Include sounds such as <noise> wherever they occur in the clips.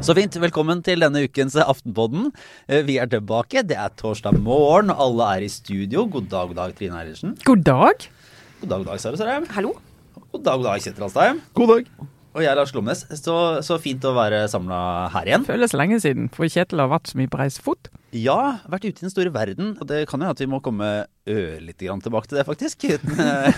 Så fint. Velkommen til denne ukens Aftenpodden. Eh, Vi er tilbake. Det er torsdag morgen, alle er i studio. God dag, god dag, Trine Eilertsen. God dag. God dag, god dag, Sara Sørheim. Hallo. God dag, god dag, Kjetil Alstheim. God dag. Og jeg er Lars Glomnes. Så, så fint å være samla her igjen. Føles lenge siden, for Kjetil har vært så mye på reisefot. Ja, vært ute i den store verden. Og det kan jo at vi må komme ørlite grann tilbake til det, faktisk.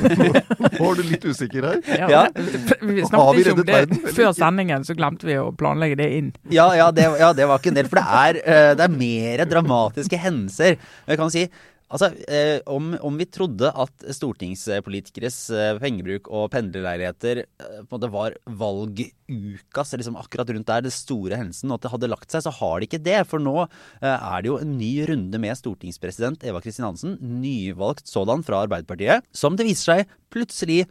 <laughs> Var du litt usikker her? Ja. Vi Har snakket vi ikke om reddet det verden, før sendingen, så glemte vi å planlegge det inn. ja, ja, det, ja, det var ikke en del. For det er, det er mer dramatiske hendelser. Jeg kan si Altså, eh, om, om vi trodde at stortingspolitikeres eh, pengebruk og pendlerleiligheter eh, var valgukas, liksom akkurat rundt der, det store hendelsen, og at det hadde lagt seg, så har det ikke det. For nå eh, er det jo en ny runde med stortingspresident Eva Kristin Hansen, nyvalgt sådan fra Arbeiderpartiet, som det viser seg plutselig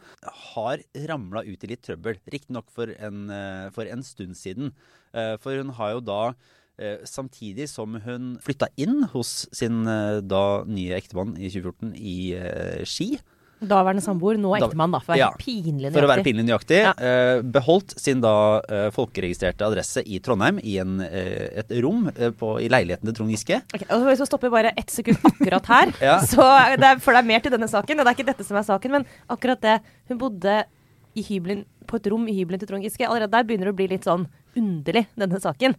har ramla ut i litt trøbbel. Riktignok for, en, eh, for en stund siden. Eh, For hun har jo da Samtidig som hun flytta inn hos sin eh, da nye ektemann i 2014 i eh, Ski. Daværende samboer, nå ektemann, da. For å være Ja, pinlig pinlig For å være nøyaktig. pinlig nøyaktig. Ja. eh, Beholdt sin da eh, folkeregistrerte adresse i Trondheim i en, eh, et rom eh, på, i leiligheten til Trond Giske. Ok, og så stopper vi bare ett sekund akkurat her. <laughs> Ja. så det er, for det er mer til denne saken, og det er ikke dette som er saken. Men akkurat det. Hun bodde i hybelen, på et rom i hybelen til Trond Giske. Allerede der begynner det å bli litt sånn underlig, denne saken.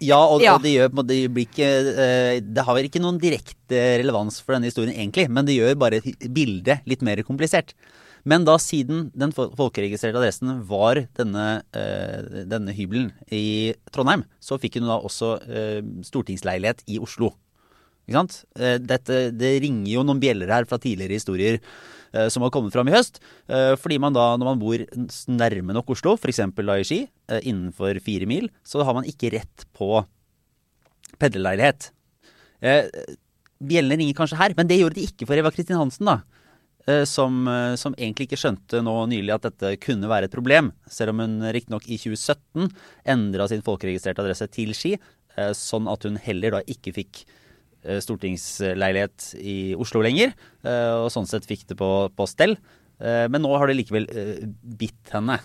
Ja, og, Ja. og det gjør det blir ikke eh, Det har vel ikke noen direkte relevans for denne historien egentlig, men det gjør bare bildet litt mer komplisert. Men da siden den folkeregistrerte adressen var denne, eh, denne hybelen i Trondheim, så fikk hun da også eh, stortingsleilighet i Oslo. Ikke sant? Dette, det ringer jo noen bjeller her fra tidligere historier som har kommet fram i høst. Eh, fordi man da, når man bor nærme nok Oslo, f.eks. da i Ski, eh, innenfor fire mil, så har man ikke rett på pendlerleilighet. Eh, bjellene ringer kanskje her, men det gjorde de ikke for Eva Kristin Hansen, da. Eh, som, eh, som egentlig ikke skjønte nå nylig at dette kunne være et problem. Selv om hun riktignok i 2017 endra sin folkeregistrerte adresse til Ski, eh, sånn at hun heller da ikke fikk eh, stortingsleilighet i Oslo lenger, eh, og sånn sett fikk det på, på stell. Eh, Men nå har det likevel eh, bitt henne.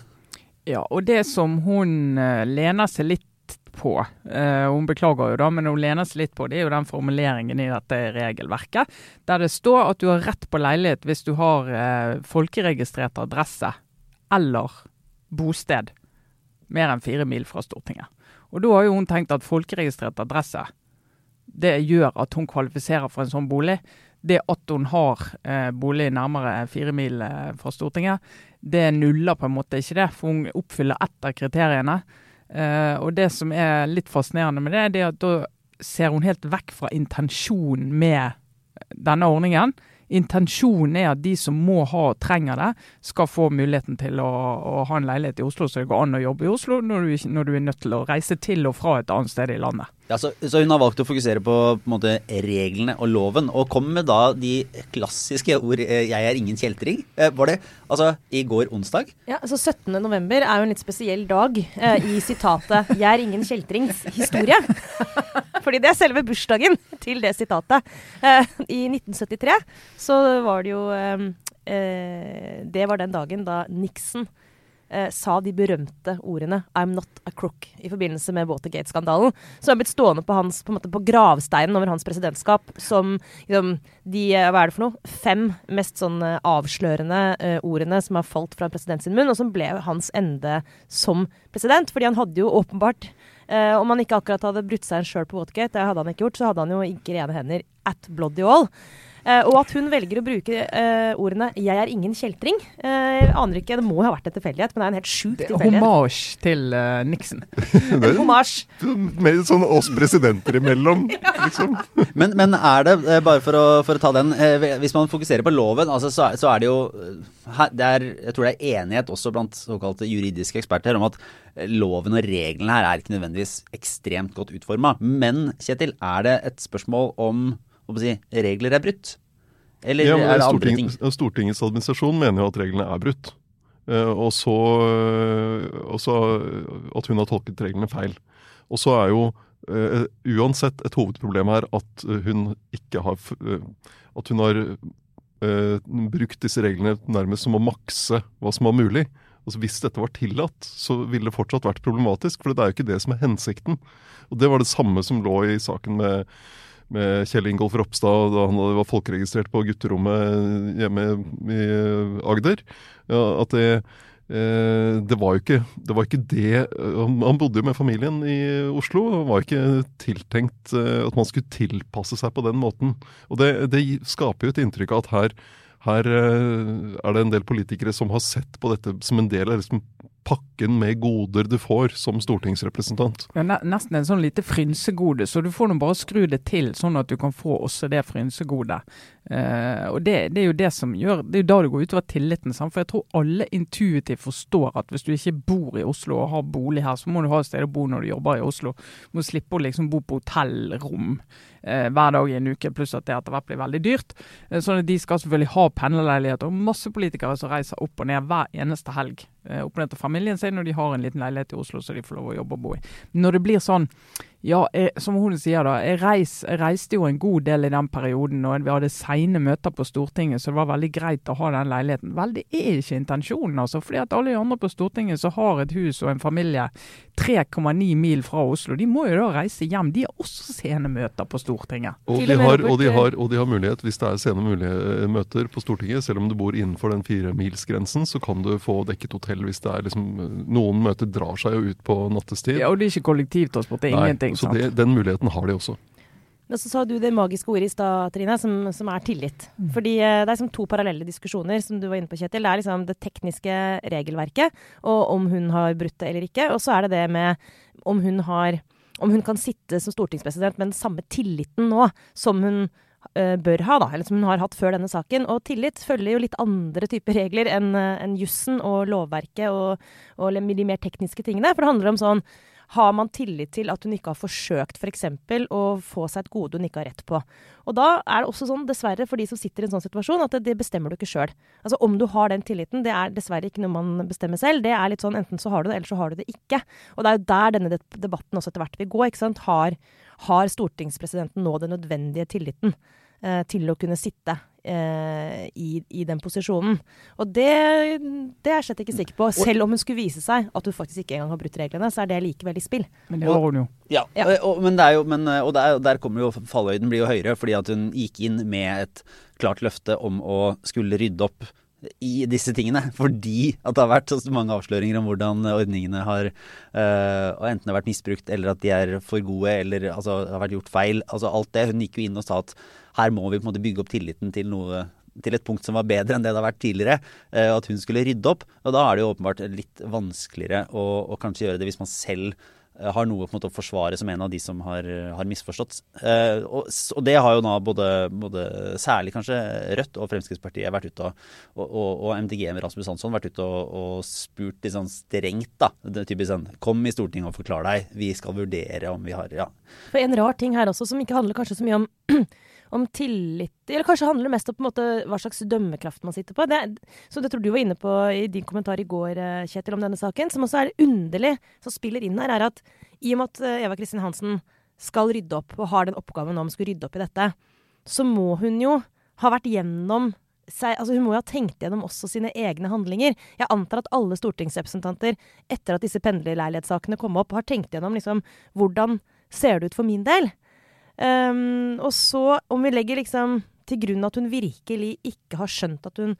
Ja, og det som hun eh, lener seg litt på, eh, hun beklager jo da, men hun lener seg litt på, det er jo den formuleringen i dette regelverket, der det står at du har rett på leilighet hvis du har eh, folkeregistrert adresse eller bosted mer enn fire mil fra Stortinget. Og da har jo hun tenkt at folkeregistrert adresse, det gjør at hun kvalifiserer for en sånn bolig. Det at hun har eh, bolig nærmere fire mil eh, fra Stortinget, det nuller på en måte ikke det, for hun oppfyller ett av kriteriene. Eh, og det som er litt fascinerende med det, det er at da ser hun helt vekk fra intensjonen med denne ordningen. Intensjonen er at de som må ha og trenger det, skal få muligheten til å, å ha en leilighet i Oslo, så det går an å jobbe i Oslo når du, når du er nødt til å reise til og fra et annet sted i landet. Ja, så, så hun har valgt å fokusere på, på måte, reglene og loven, og kom med da de klassiske ord eh, 'jeg er ingen kjeltring'. Eh, var det altså i går onsdag? Ja, så 17. november er jo en litt spesiell dag eh, i sitatet 'Jeg er ingen kjeltrings historie'. <laughs> Fordi det er selve bursdagen til det sitatet. Eh, I 1973 så var det jo eh, eh, Det var den dagen da Nixon eh, sa de berømte ordene 'I'm not a crook' i forbindelse med Watergate-skandalen. Som er blitt stående på, hans, på, måte, på gravsteinen over hans presidentskap som liksom, de eh, hva er det for noe, fem mest sånn eh, avslørende eh, ordene som har falt fra en sin munn, og som ble hans ende som president. Fordi han hadde jo åpenbart Uh, Om han ikke akkurat hadde brutt seg sjøl på Watergate, det hadde han ikke gjort, så hadde han jo ikke rene hender at bloody all. Eh, og at hun velger å bruke eh, ordene 'jeg er ingen kjeltring', eh, aner ikke. Det må jo ha vært en tilfeldighet, men det er en helt sjuk tilfeldighet. hommage til eh, Nixon. <laughs> En homage. <laughs> Hommage. mer sånn oss presidenter imellom, <laughs> liksom. Men, men er det, bare for å, for å ta den, eh, hvis man fokuserer på loven, altså, så, så er det jo her, det er, Jeg tror det er enighet også blant såkalte juridiske eksperter om at loven og reglene her er ikke nødvendigvis ekstremt godt utforma. Men Kjetil, er det et spørsmål om si, regler er brutt? Eller Ja, er det andre ting? Stortingets administrasjon mener jo at reglene er brutt. Eh, og, så, eh, og så at hun har tolket reglene feil. Og så er jo eh, uansett et hovedproblem her at hun ikke har eh, At hun har eh, brukt disse reglene nærmest som å makse hva som var mulig. Altså Hvis dette var tillatt, så ville det fortsatt vært problematisk. For det er jo ikke det som er hensikten. Og det var det samme som lå i saken med, med Kjell Ingolf Ropstad da han var folkeregistrert på gutterommet hjemme i Agder. Ja, at det, eh, det var jo ikke det, var ikke det han, han bodde jo med familien i Oslo. Det var ikke tiltenkt eh, at man skulle tilpasse seg på den måten. Og det, det skaper jo et inntrykk av at her her eh, er det en del politikere som har sett på dette som en del av liksom pakken med goder du får som stortingsrepresentant. Ja, nesten en sånn lite frynsegode, så du får nå bare skru det til sånn at du kan få også det frynsegodet. Uh, og det, det, er jo det som gjør, det er jo da det går utover tilliten. Sant? For jeg tror alle intuitivt forstår at hvis du ikke bor i Oslo og har bolig her, så må du ha et sted å bo når du jobber i Oslo. Du må slippe å liksom bo på hotellrom uh, hver dag i en uke, pluss at det etter hvert blir veldig dyrt. Uh, sånn at De skal selvfølgelig ha pendlerleiligheter. Og masse politikere som reiser opp og ned hver eneste helg opp og familien sin når de har en liten leilighet i Oslo så de får lov å jobbe og bo i. Når det blir sånn ja, jeg, som hun sier da, jeg, reis, jeg, reiste jo en god del i den perioden, og vi hadde seine møter på Stortinget, så det var veldig greit å ha den leiligheten. Vel, det er ikke intensjonen, altså. fordi at alle de andre på Stortinget som har et hus og en familie 3,9 mil fra Oslo, de må jo da reise hjem. De har også sene møter på Stortinget. Og de, har, og, de har, og de, har, mulighet, hvis det er sene møter på Stortinget, selv om du bor innenfor den firemilsgrensen, så kan du få dekket hotell hvis det er liksom Noen møter drar seg jo ut på nattestid. Ja, og det er ikke kollektivtransport, det er Nei. ingenting. Så det, den muligheten har de også. Men så sa du det magiske ordet i stad, Trine, som, som, er tillit. Mm. Fordi eh, det er som to parallelle diskusjoner, som du var inne på, Kjetil. Det er liksom det tekniske regelverket, og om hun har brutt det eller ikke. Og så er det det med om hun har Om hun kan sitte som stortingspresident med den samme tilliten nå som hun uh, bør ha, da. Eller som hun har hatt før denne saken. Og tillit følger jo litt andre typer regler enn uh, en jussen og lovverket og, og de mer tekniske tingene. For det handler om sånn har man tillit til at hun ikke har forsøkt f.eks. For å få seg et gode hun ikke har rett på? Og da er det også sånn, dessverre, for de som sitter i en sånn situasjon, at det, bestemmer du ikke sjøl. Altså om du har den tilliten, det er dessverre ikke noe man bestemmer selv. Det er litt sånn enten så har du det, eller så har du det ikke. Og det er jo der denne debatten også etter hvert vil gå. ikke sant? Har, har stortingspresidenten nå den nødvendige tilliten eh, til å kunne sitte eh, i, i, den posisjonen. Og det, det, er jeg slett ikke sikker på. Selv om hun skulle vise seg at hun faktisk ikke engang har brutt reglene, så er det likevel i spill. Men det har hun jo. Ja, ja. Og, men, det er jo, men, og der, der kommer jo fallhøyden blir jo høyere, fordi at hun gikk inn med et klart løfte om å skulle rydde opp i disse tingene. Fordi at det har vært så mange avsløringer om hvordan ordningene har uh, enten har vært misbrukt, eller at de er for gode, eller altså, har vært gjort feil. Altså alt det. Hun gikk jo inn og sa at her må vi på en måte bygge opp tilliten til noe til et punkt som var bedre enn det det har vært tidligere. Uh, at hun skulle rydde opp. Og da er det jo åpenbart litt vanskeligere å, å kanskje gjøre det hvis man selv Eh, har noe på en måte å forsvare som en av de som har, har misforstått. Eh, og, og, det har jo da både, både, særlig kanskje Rødt og Fremskrittspartiet vært ute og, og, og MDG med Rasmus Hansson vært ute og, spurt litt sånn strengt, da. Typisk sånn Kom i Stortinget og forklar deg. Vi skal vurdere om vi har Ja. For en rar ting her også, som ikke handler kanskje så mye om <clears throat> om tillit Eller kanskje handler det mest om måte, hva slags dømmekraft man sitter på. Det, som det tror du var inne på i din kommentar i går, eh, Kjetil, om denne saken. Som også er underlig, som spiller inn her, er at i og med at eh, Eva Kristin Hansen skal rydde opp, og har den oppgaven om å skulle rydde opp i dette, så må hun jo ha vært gjennom seg, altså hun må jo ha tenkt gjennom også sine egne handlinger. Jeg antar at alle stortingsrepresentanter etter at disse pendlerleilighetssakene kom opp, har tenkt gjennom liksom, hvordan ser det ut for min del? Um, og så, om vi legger liksom til grunn at hun virkelig ikke har skjønt at hun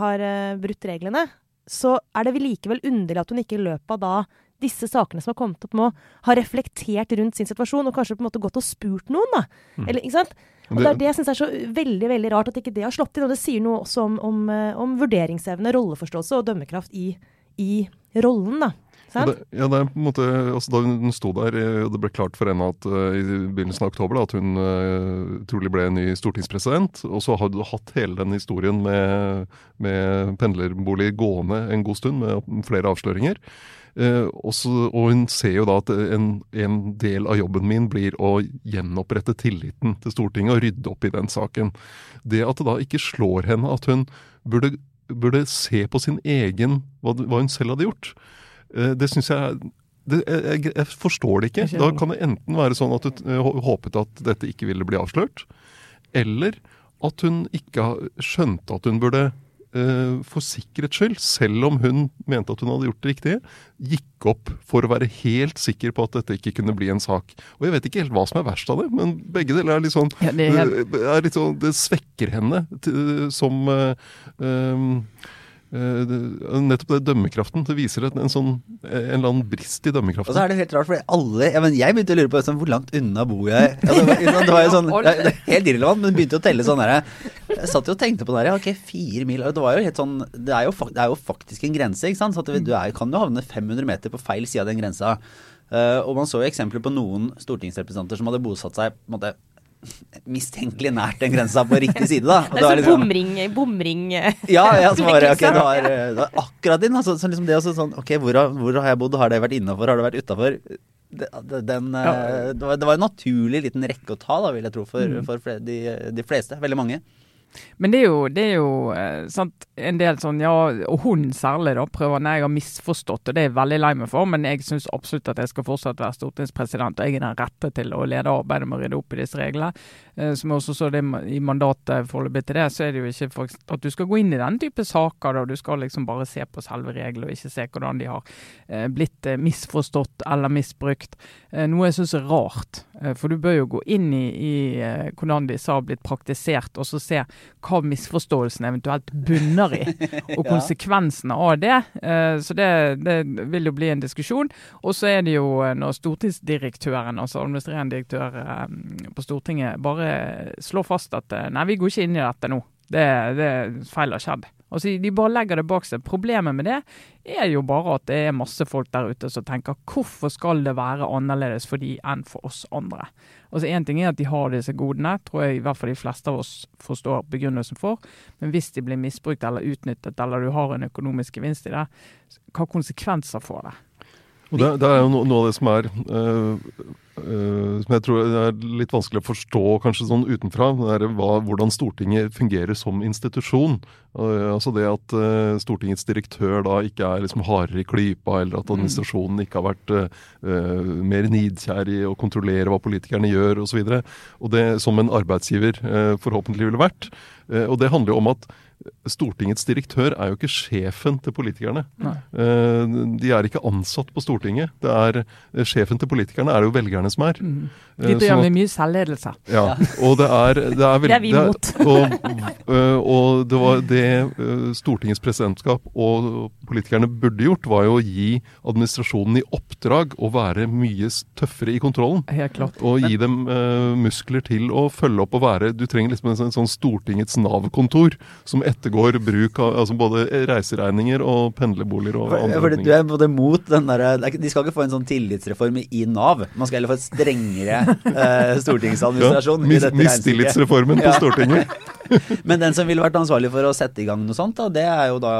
har uh, brutt reglene, så er det likevel underlig at hun ikke i løpet av da disse sakene som har kommet opp nå, har reflektert rundt sin situasjon og kanskje på en måte gått og spurt noen. da. Mm. Eller, ikke sant? Og Det er det jeg syns er så veldig veldig rart at ikke det har slått inn. Og det sier noe også om, om, eh, om vurderingsevne, rolleforståelse og dømmekraft i, i rollen. da. Ja, det, ja, det, er på en måte, altså Da hun sto der, eh, og det ble klart for henne at uh, i begynnelsen av oktober da, at hun uh, trolig ble ny stortingspresident, og så har du hatt hele den historien med, med pendlerbolig gående en god stund, med flere avsløringer. Uh, også, og hun ser jo da at en, en, del av jobben min blir å gjenopprette tilliten til Stortinget og rydde opp i den saken. Det at det da ikke slår henne at hun burde, burde se på sin egen, hva, hva hun selv hadde gjort. Eh, det syns jeg det, jeg, jeg, forstår det ikke. Da kan det enten være sånn at du uh, håpet at dette ikke ville bli avslørt, eller at hun ikke skjønte at hun burde eh, for sikkerhets skyld, selv om hun mente at hun hadde gjort det riktige, gikk opp for å være helt sikker på at dette ikke kunne bli en sak. Og jeg vet ikke helt hva som er verst av det, men begge deler er litt sånn Ja, det er er litt sånn, det svekker henne til, som uh, um, eh, Nettopp det dømmekraften. Det viser en, en sånn en eller annen brist i dømmekraften. Og så er det helt rart, for alle ja, men Jeg begynte å lure på sånn, hvor langt unna bor jeg? <laughs> Altså, det, var, jo sånn, det Helt irrelevant, men begynte å telle sånn her Jeg satt jo og tenkte på det her. Ja, ok, fire mil Det var jo helt sånn Det er jo, det er jo faktisk en grense, ikke sant? Så at du er, kan jo havne 500 meter på feil side av den grensa. Uh, og man så jo eksempler på noen stortingsrepresentanter som hadde bosatt seg på en måte mistenkelig nært den grensa på riktig side, da. Og Det er sånn liksom- bomring, bomring ja, ja, så bare, ok, Utviklelse. det var, <laughs> eh, det var akkurat din. Altså, så liksom det også sånn, ok, hvor har, hvor har jeg bodd? Har det vært innafor? Har det vært utafor? Det, det, den, eh, Ja. det, var, det var en naturlig liten rekke å ta, da, vil jeg tro, for, Mm. for de, de fleste. Veldig mange. Men det er jo, det er jo eh, sant, en del sånn, ja, og hun særlig da, prøver Nei, jeg har misforstått, og det er jeg veldig lei meg for, men jeg syns absolutt at jeg skal fortsatt være stortingspresident, og jeg er den rette til å lede arbeidet med å rydde opp i disse reglene. Eh, som jeg også så det i mandatet foreløpig til det, så er det jo ikke for, at du skal gå inn i den type saker, da. Du skal liksom bare se på selve reglene, og ikke se hvordan de har eh, blitt misforstått eller misbrukt. Noe jeg syns er rart. For du bør jo gå inn i, i hvordan disse har blitt praktisert, og så se hva misforståelsen eventuelt bunner i, og <laughs> konsekvensene av det. Eh, Så det, det vil jo bli en diskusjon. Og så er det jo eh, når stortingsdirektøren, altså administrerende direktør eh, på Stortinget, bare slår fast at nei, vi går ikke inn i dette nå. Det, det feil har skjedd. Altså, de bare legger det bak seg. Problemet med det er jo bare at det er masse folk der ute som tenker hvorfor skal det være annerledes for de enn for oss andre? Altså Én ting er at de har disse godene, tror jeg i hvert fall de fleste av oss forstår begrunnelsen for. Men hvis de blir misbrukt eller utnyttet, eller du har en økonomisk gevinst i det, hva konsekvenser får det? Og det, det er jo noe, noe av det som er øh, øh, Som jeg tror er litt vanskelig å forstå kanskje sånn utenfra. Er hva, hvordan Stortinget fungerer som institusjon. Uh, altså det at uh, Stortingets direktør da ikke er liksom hardere i klypa, eller at administrasjonen ikke har vært mer nidkjær i å kontrollere hva politikerne gjør osv. Og, så og det som en arbeidsgiver forhåpentlig ville vært. Og det handler jo om at Stortingets direktør er jo ikke sjefen til politikerne. Nei. Eh, De er ikke ansatt på Stortinget. Det er, eh, sjefen til politikerne er det jo velgerne som er. Mm. Eh, De sånn driver at- med mye selvledelse. ja, og det er, det er veldig <laughs> Det er vi imot. og, og det var det Stortingets presidentskap og politikerne burde gjort, var jo å gi administrasjonen i oppdrag å være mye tøffere i kontrollen. Helt klart. Og gi dem muskler til å følge opp og være Du trenger liksom en sånn, sånn Stortingets Nav-kontor som ettergår bruk av altså både reiseregninger og pendlerboliger og For, andre for du er både mot den derre er De skal ikke få en sånn tillitsreform i Nav. Man skal heller få et strengere eh, stortingsadministrasjon. i mis, mistillitsreformen på Ja. Stortinget. <laughs> Men den som ville vært ansvarlig for å sette i gang noe sånt, da, det er jo da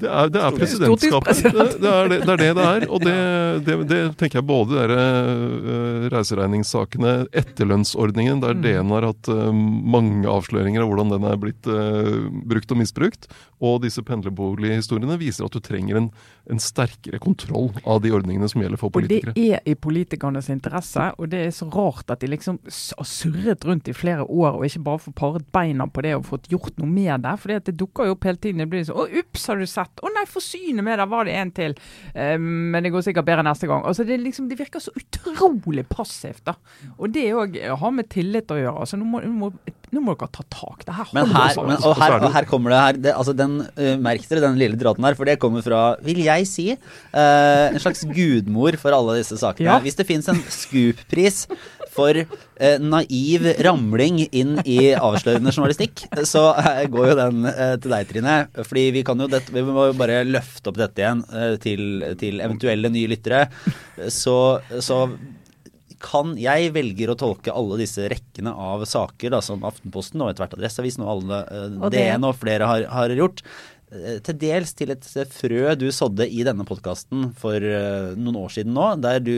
Det er, det er presidentskapet. Det, det, er det, det er det det er. Og det, tenker jeg både de uh, reiseregningssakene, etterlønnsordningen, der DN har hatt eh, mange avsløringer av hvordan den er blitt eh, brukt og misbrukt, og disse pendlerbolighistoriene viser at du trenger en, en sterkere kontroll av de ordningene som gjelder for politikere. Og det er i politikernes interesse, og det er så rart at de liksom har surret rundt i flere år og ikke bare får paret beina på det og fått gjort noe med det. For det dukker jo opp hele tiden. Det blir sånn Å, ups, har du sett? Å nei, forsyne med, der var det en til. Um, men det går sikkert bedre neste gang. Altså, det, liksom, det virker så utrolig passivt, da. Og det òg har med tillit å gjøre. Altså, nå må, nå må, nå må dere ta tak. Det her Men her, men, og, her, og her kommer det her det, altså den, uh, Merk dere den lille draten her, for det kommer fra, vil jeg si, uh, en slags gudmor for alle disse sakene. Ja. Hvis det fins en Scoop-pris for eh, naiv ramling inn i avslørende journalistikk, så eh, går jo den eh, til deg, Trine. Fordi vi kan jo dette, vi må jo bare løfte opp dette igjen eh, til, til eventuelle nye lyttere. Så, så kan jeg velger å tolke alle disse rekkene av saker da, som Aftenposten og etter hvert Adresseavisen og alle eh, Og DN og flere har, har gjort, eh, til dels til et frø du sådde i denne podkasten for eh, noen år siden nå, der du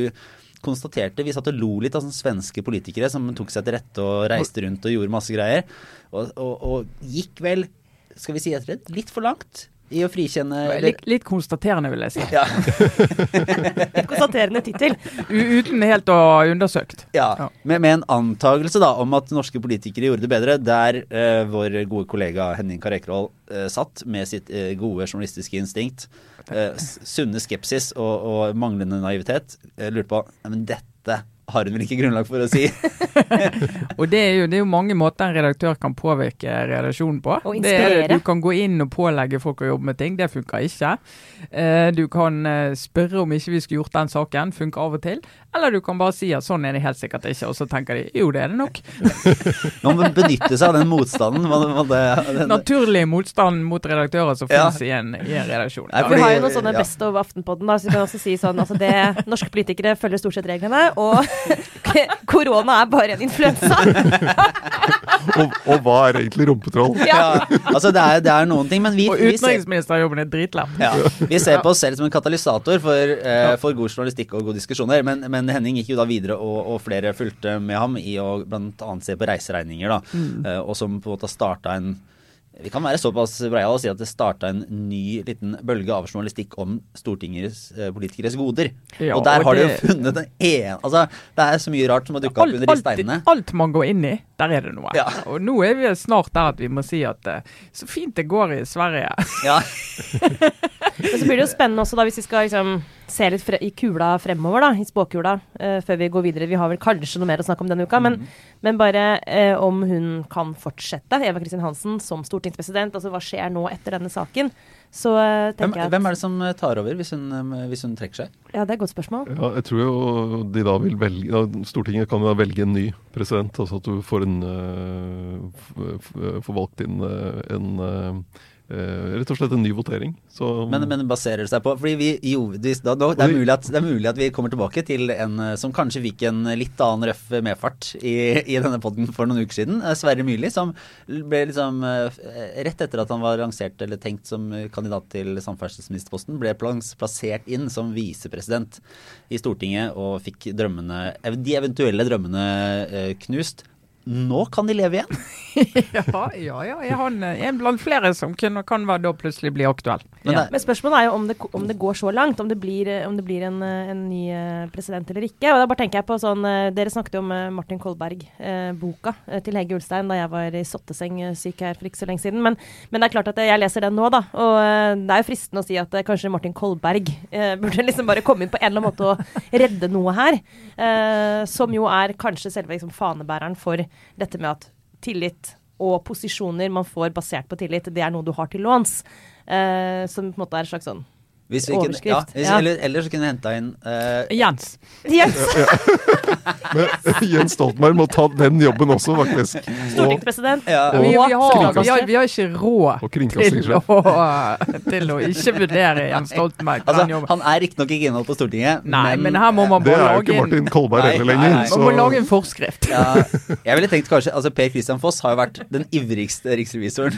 konstaterte Vi satt og lo litt av sånne svenske politikere som tok seg til rette og reiste rundt og gjorde masse greier, og, og, og gikk vel, skal vi si etter det, litt for langt i å frikjenne Litt, litt konstaterende, vil jeg si. ja, <laughs> Konstaterende tittel. Uten helt å ha undersøkt. ja. Ja. Med, med en antagelse da om at norske politikere gjorde det bedre, der uh, vår gode kollega Henning Karekroll uh, satt med sitt uh, gode journalistiske instinkt, eh, sunne skepsis og, og manglende naivitet, Jeg lurte på «Ja, Men dette har hun vel ikke grunnlag for å si? <laughs> Og det er, jo, det er jo mange måter en redaktør kan påvirke redaksjonen på. Og Det er, inspirere. du kan gå inn og pålegge folk å jobbe med ting, det funker ikke. Eh, du kan eh, spørre om ikke vi skulle gjort den saken, funker av og til. Eller du kan bare si at sånn er det helt sikkert ikke, og så tenker de jo, det er det nok. <laughs> Man må benytte seg av den motstanden. Man, man, det, den, Naturlig motstand mot redaktører som Ja. finnes i en, i en redaksjon. Nei, fordi, Vi har jo noen sånne ja. Best of Aftenpodden. Da, så vi kan også si sånn, altså det, Norske politikere følger stort sett reglene, og <laughs> korona er bare en influensa. <laughs> Og, og hva er egentlig rumpetroll? <laughs> ja, altså det er, det er noen ting, men vi, Og utenriksministeren ser i er. Ja, Vi ser på oss selv som en katalysator for, eh, for god journalistikk og gode diskusjoner. Men, men Henning gikk jo da videre, og, og flere fulgte med ham i å bl.a. se på reiseregninger. da, eh, Og som på en måte starta en vi kan være såpass breiale og si at det starta en ny liten bølge av journalistikk om Stortingets eh, politikeres goder. Ja, og der og har de jo funnet den ene Altså, det er så mye rart som har dukka opp Alt, under de steinene. alt man går inn i, der er det noe. Ja. Og nå er vi snart der at vi må si at eh, så fint det går i Sverige. Ja, <laughs> Men så blir det jo spennende også da hvis vi skal liksom se litt fre i kula fremover, da, i spåkula, uh, før vi går videre. Vi har vel kanskje noe mer å snakke om denne uka, men, men bare uh, om hun kan fortsette, Eva Kristin Hansen, som stortingspresident. Altså hva skjer nå etter denne saken? Så eh, hvem, jeg at hvem er det som tar over hvis hun, hvis hun trekker seg? Ja, det er et godt spørsmål. Ja, jeg tror jo de da vil velge ja, Stortinget kan jo da velge en ny president. Altså at du får en får valgt inn en øh, Rett og slett en ny votering. Så Men, men baserer det seg på Fordi vi jo, det, da, da, det, er mulig at, det er mulig at vi kommer tilbake til en eh, som kanskje fikk en litt annen røff medfart i, i denne podden for noen uker siden. Eh, Sverre Myrli, som ble liksom Rett etter at han var lansert eller tenkt som kandidat til samferdselsministerposten, ble plassert inn som visepresident i Stortinget og fikk drømmene De eventuelle drømmene knust. Nå kan de leve igjen! <laughs> ja, ja, ja. Er han er en blant flere som kan, kan være da plutselig bli aktuell? Men Ja. Men spørsmålet er jo om det, om det går så langt, om det blir, eh, om det blir en, eh, en ny eh, president eller ikke. Og da bare tenker jeg på sånn, eh, Dere snakket jo om eh, Martin Kolberg-boka til Hege Ulstein da jeg var i sotteseng eh, syk her for ikke så lenge siden. Men, men det er klart at jeg leser den nå, da. Og eh, det er jo fristende å si at eh, kanskje Martin Kolberg eh, <laughs> burde liksom bare komme inn på en eller annen måte og redde noe her. eh, som jo er kanskje selve liksom, fanebæreren for dette med at tillit og posisjoner man får basert på tillit, det er noe du har til låns. Eh, som på en måte er en slags sånn Hvis vi kunne, ja, Overskrift, hvis, ja. Eller, eller så kunne vi henta inn uh... Jens. Jens. <laughs> Men Jens Stoltenberg må ta den jobben også, faktisk. <laughs> Og, Stortingspresident. ja, Vi, vi, har, vi, har, vi har ikke råd til å, til å ikke vurdere Jens Stoltenberg på den Altså, jobben. han er riktignok ikke innholdt på Stortinget, Nei, men her må man Det er jo ikke Martin Kolberg heller nei, lenger. nei. Så man må lage en forskrift. ja, Jeg ville tenkt kanskje Altså Per Christian Foss har jo vært den ivrigste riksrevisoren.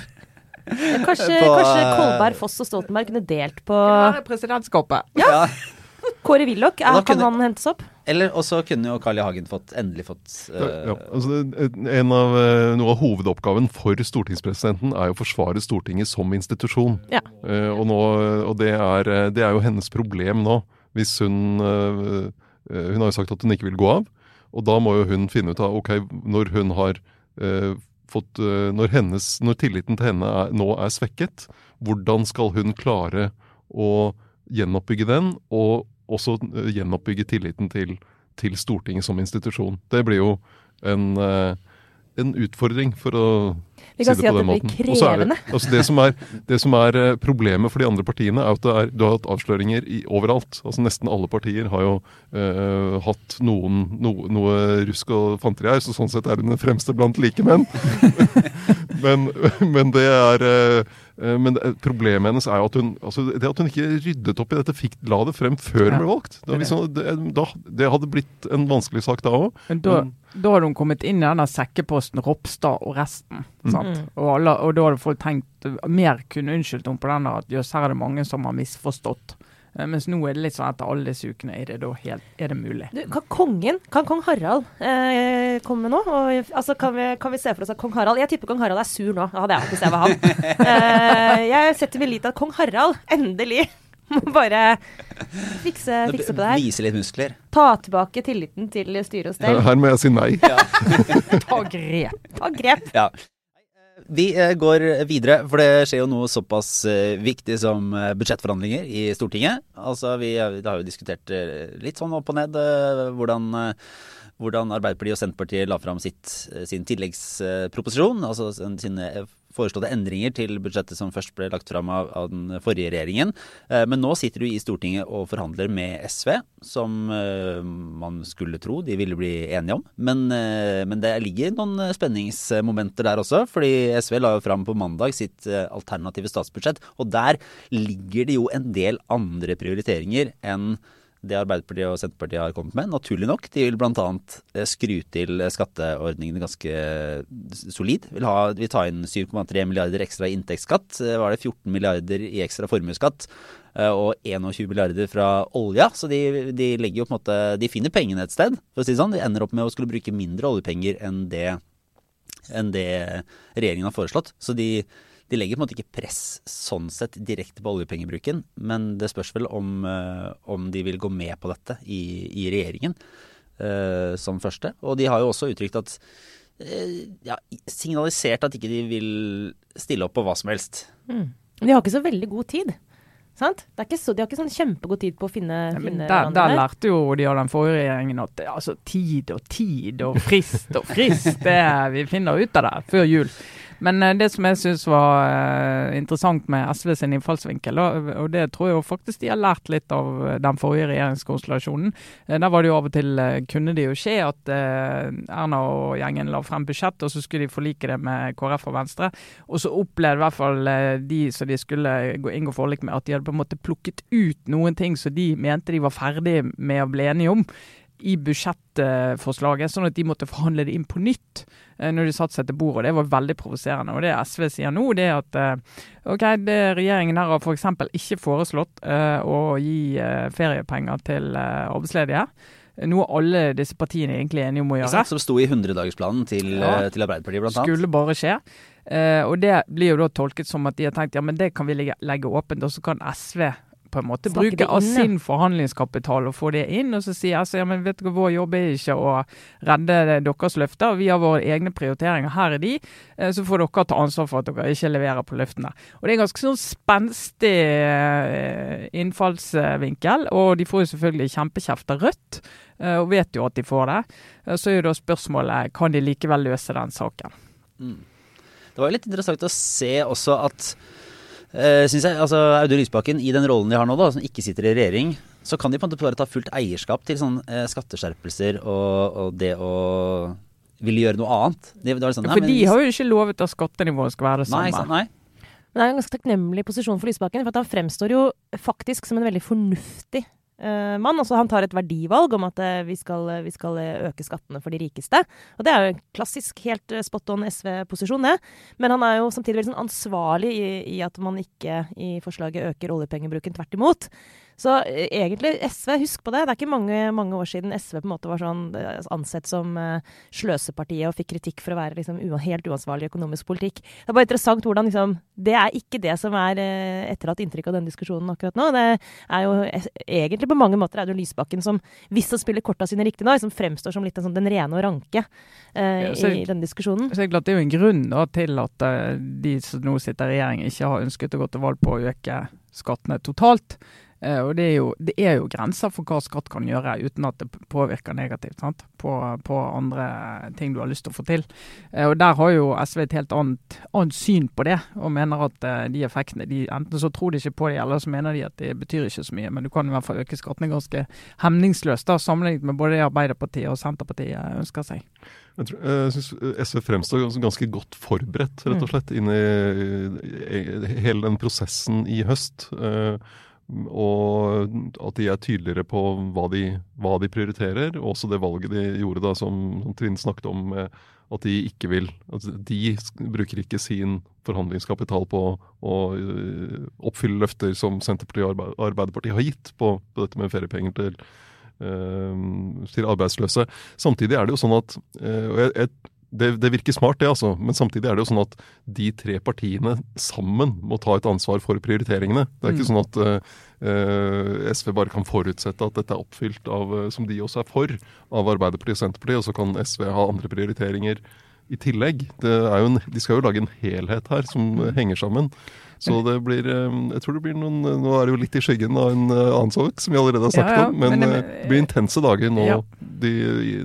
<laughs> Kanskje, På, kanskje eh, Kolberg, Foss og Stoltenberg kunne delt på presidentskapet. Ja. <laughs> Kåre Willoch. Kan kunne- han hentes opp? Eller og så kunne jo Carl I. Hagen fått, endelig fått uh, Ja, altså, en av, eh, noe av hovedoppgaven for stortingspresidenten er jo å forsvare Stortinget som institusjon. Ja. Uh, og nå, og det, er, eh, det er jo hennes problem nå. Hvis hun eh, eh, Hun har jo sagt at hun ikke vil gå av. Og da må jo hun finne ut av ok, når hun har eh, fått eh, når, hennes, når tilliten til henne er, nå er svekket, hvordan skal hun klare å gjenoppbygge den, og også eh, gjenoppbygge tilliten til, til Stortinget som institusjon. Det blir jo en, eh, en utfordring, for å Vi kan si si det at på det den blir måten. Si krevende. Det, altså det, som er, det som er eh, problemet for de andre partiene, er at er, du har hatt avsløringer i, overalt. Altså Nesten alle partier har jo eh, hatt noen, no, noe rusk og fanteri her, så sånn sett er hun den fremste blant likemenn. <laughs> men, men det er eh, men problemet hennes er jo at hun altså det at hun ikke ryddet opp i dette, fikk, la det frem før hun ble valgt. Det, liksom, det, da, det hadde blitt en vanskelig sak da òg. Men da, Men- da hadde hun kommet inn i denne sekkeposten Ropstad og resten. Sant? Mm. Og, alle, og da hadde folk tenkt mer kunne unnskyldt henne på den at jøss, her er det mange som har misforstått Eh, mens nå er det litt sånn etter alle disse ukene er det da helt Er det mulig? Du, kan kongen, kan kong Harald eh, komme nå? Og, altså, kan, vi, kan vi se for oss at kong Harald Jeg tipper kong Harald er sur nå. Det hadde jeg hatt hvis jeg var han. <laughs> Eh, jeg setter min lit til at kong Harald endelig må bare fikse, fikse på det her. Vise litt muskler. Ta tilbake tilliten til styre og stell. Her må jeg si nei. <laughs> Ta grep! Ta grep. Ja. Vi eh, går videre, for det skjer jo noe såpass eh, viktig som eh, budsjettforhandlinger i Stortinget. Altså, Vi har jo diskutert litt sånn opp og ned hvordan, hvordan Arbeiderpartiet og Senterpartiet la fram sitt, sin tilleggsproposisjon. Altså sine foreslåtte endringer til budsjettet som først ble lagt fram av, av, den forrige regjeringen. Eh, men nå sitter du i Stortinget og forhandler med SV, som eh, man skulle tro de ville bli enige om. Men, eh, men det ligger noen spenningsmomenter der også, fordi SV la jo fram på mandag sitt alternative statsbudsjett, og der ligger det jo en del andre prioriteringer enn det Arbeiderpartiet og Senterpartiet har kommet med. Naturlig nok. De vil bl.a. Eh, skru til skatteordningene ganske solid. Vil, ha, vil ta inn 7,3 milliarder ekstra i inntektsskatt. Eh, var det 14 milliarder i ekstra formuesskatt? Eh, og 21 milliarder fra olja. Så de, de, legger jo på en måte De finner pengene et sted, for å si det sånn. De ender opp med å skulle bruke mindre oljepenger enn det, enn det regjeringen har foreslått. Så de de legger på en måte ikke press sånn sett direkte på oljepengebruken, men det spørs vel om, uh, om de vil gå med på dette i, i regjeringen uh, som første. Og de har jo også uttrykt at uh, ja, signalisert at ikke de vil stille opp på hva som helst. Mm. De har ikke så veldig god tid. Sant? Så, de har ikke sånn kjempegod tid på å finne, ja, finne der, der lærte jo de av den forrige regjeringen at altså, tid og tid og frist og frist, det vi finner ut av det før jul. Men uh, det som jeg syns var uh, interessant med SV sin innfallsvinkel, og, det tror jeg faktisk de har lært litt av eh, den forrige regjeringskonstellasjonen. Der var det jo av og til kunne det jo skje at Erna og gjengen la frem budsjett, og så skulle de forlike det med KrF og Venstre. Og så opplevde i hvert fall de som de skulle inngå forlik med, at de hadde på en måte plukket ut noen ting som de mente de var ferdige med å bli enige om i budsjettforslaget, sånn at de måtte forhandle det inn på nytt eh, når de satte seg til bordet. Det var veldig provoserende. Og Det SV sier nå, det er at eh, ok, det regjeringen her har f.eks. ikke foreslått uh, å gi uh, feriepenger til uh, arbeidsledige. Noe alle disse partiene egentlig er enige om å gjøre. Som sto i 100-dagersplanen til, ja. til Arbeiderpartiet, annet. Skulle bare skje. og det blir jo da tolket som at de har tenkt ja, men det kan vi legge, legge åpent, og så kan SV på en måte bruke av sin forhandlingskapital og få det inn. Og så sier altså, ja, men vet dere, vår jobb er ikke å redde deres løfter. Vi har våre egne prioriteringer. Her er de. Eh, så får dere ta ansvar for at dere ikke leverer på løftene. Og Det er en ganske sånn spenstig eh, innfallsvinkel. Og de får jo selvfølgelig kjempekjeft av Rødt, eh, og vet jo at de får det. Så er jo da spørsmålet kan de likevel løse den saken. Mm. Det var jo litt interessant å se også at Uh, synes jeg, altså Audun Lysbakken, i den rollen de har nå, da, som ikke sitter i regjering, så kan de på en måte bare ta fullt eierskap til sånn uh, skatteskjerpelser og, og, det å ville gjøre noe annet. Det, det sånn, for de har jo ikke lovet at skattenivået skal være det samme. Nei, nei. Men det er en ganske takknemlig posisjon for Lysbakken, for han fremstår jo faktisk som en veldig fornuftig mann. Altså, han tar et verdivalg om at uh, vi, skal, uh, vi, skal, øke skattene for de rikeste. Og det er jo en klassisk helt spot on SV-posisjon, det. Men han er jo samtidig veldig sånn ansvarlig i, i, at man ikke i forslaget øker oljepengebruken. Tvert imot. Så eh, egentlig, SV, husk på det. Det er ikke mange, mange år siden SV på en måte var sånn eh, ansett som uh, sløsepartiet og fikk kritikk for å være liksom, helt uansvarlig økonomisk politikk. Det er bare interessant hvordan liksom, Det er ikke det som er uh, etterlatt inntrykk av denne diskusjonen akkurat nå. Det er jo egentlig på mange måter Audun Lysbakken som, hvis han spiller korta sine riktig nå, som fremstår som litt sånn, den rene og ranke uh, ja, i denne diskusjonen. Så Det er jo en grunn da, til at de som nå sitter i regjering, ikke har ønsket å gå til valg på å øke skattene totalt. Uh, og det er, jo, det er, jo, grenser for hva skatt kan gjøre uten at det påvirker negativt på, på, andre ting du har lyst til å få til. Uh, og Der har jo SV et helt annet, annet syn på det, og mener at uh, de effektene de, Enten så tror de ikke på det, eller så mener de at det betyr ikke så mye. Men du kan i hvert fall øke skattene ganske hemningsløst, da, sammenlignet med både det Arbeiderpartiet og Senterpartiet ønsker seg. Jeg, tror, jeg syns SV fremstår ganske godt forberedt, rett og mm. slett, inn i hele den prosessen i høst. Og at de er tydeligere på hva de, hva de, prioriterer. Også det valget de gjorde da, som, som Trine snakket om, at de ikke vil at De bruker ikke sin forhandlingskapital på å øh, oppfylle løfter som Senterpartiet og Arbeiderpartiet har gitt på, på dette med feriepenger til, øh, til arbeidsløse. Samtidig er det jo sånn at og jeg, jeg det, det, virker smart, det, altså. Men samtidig er det jo sånn at de tre partiene sammen må ta et ansvar for prioriteringene. Det er ikke mm. sånn at uh, SV bare kan forutsette at dette er oppfylt av, som de også er for, av Arbeiderpartiet og Senterpartiet, og så kan SV ha andre prioriteringer i tillegg. En, de skal jo lage en helhet her som mm. henger sammen. Så det blir eh, Jeg tror det blir noen Nå er det jo litt i skyggen av en eh, annen sak, som vi allerede har snakket ja, ja, om. Men, men, eh, det blir intense dager nå ja. de,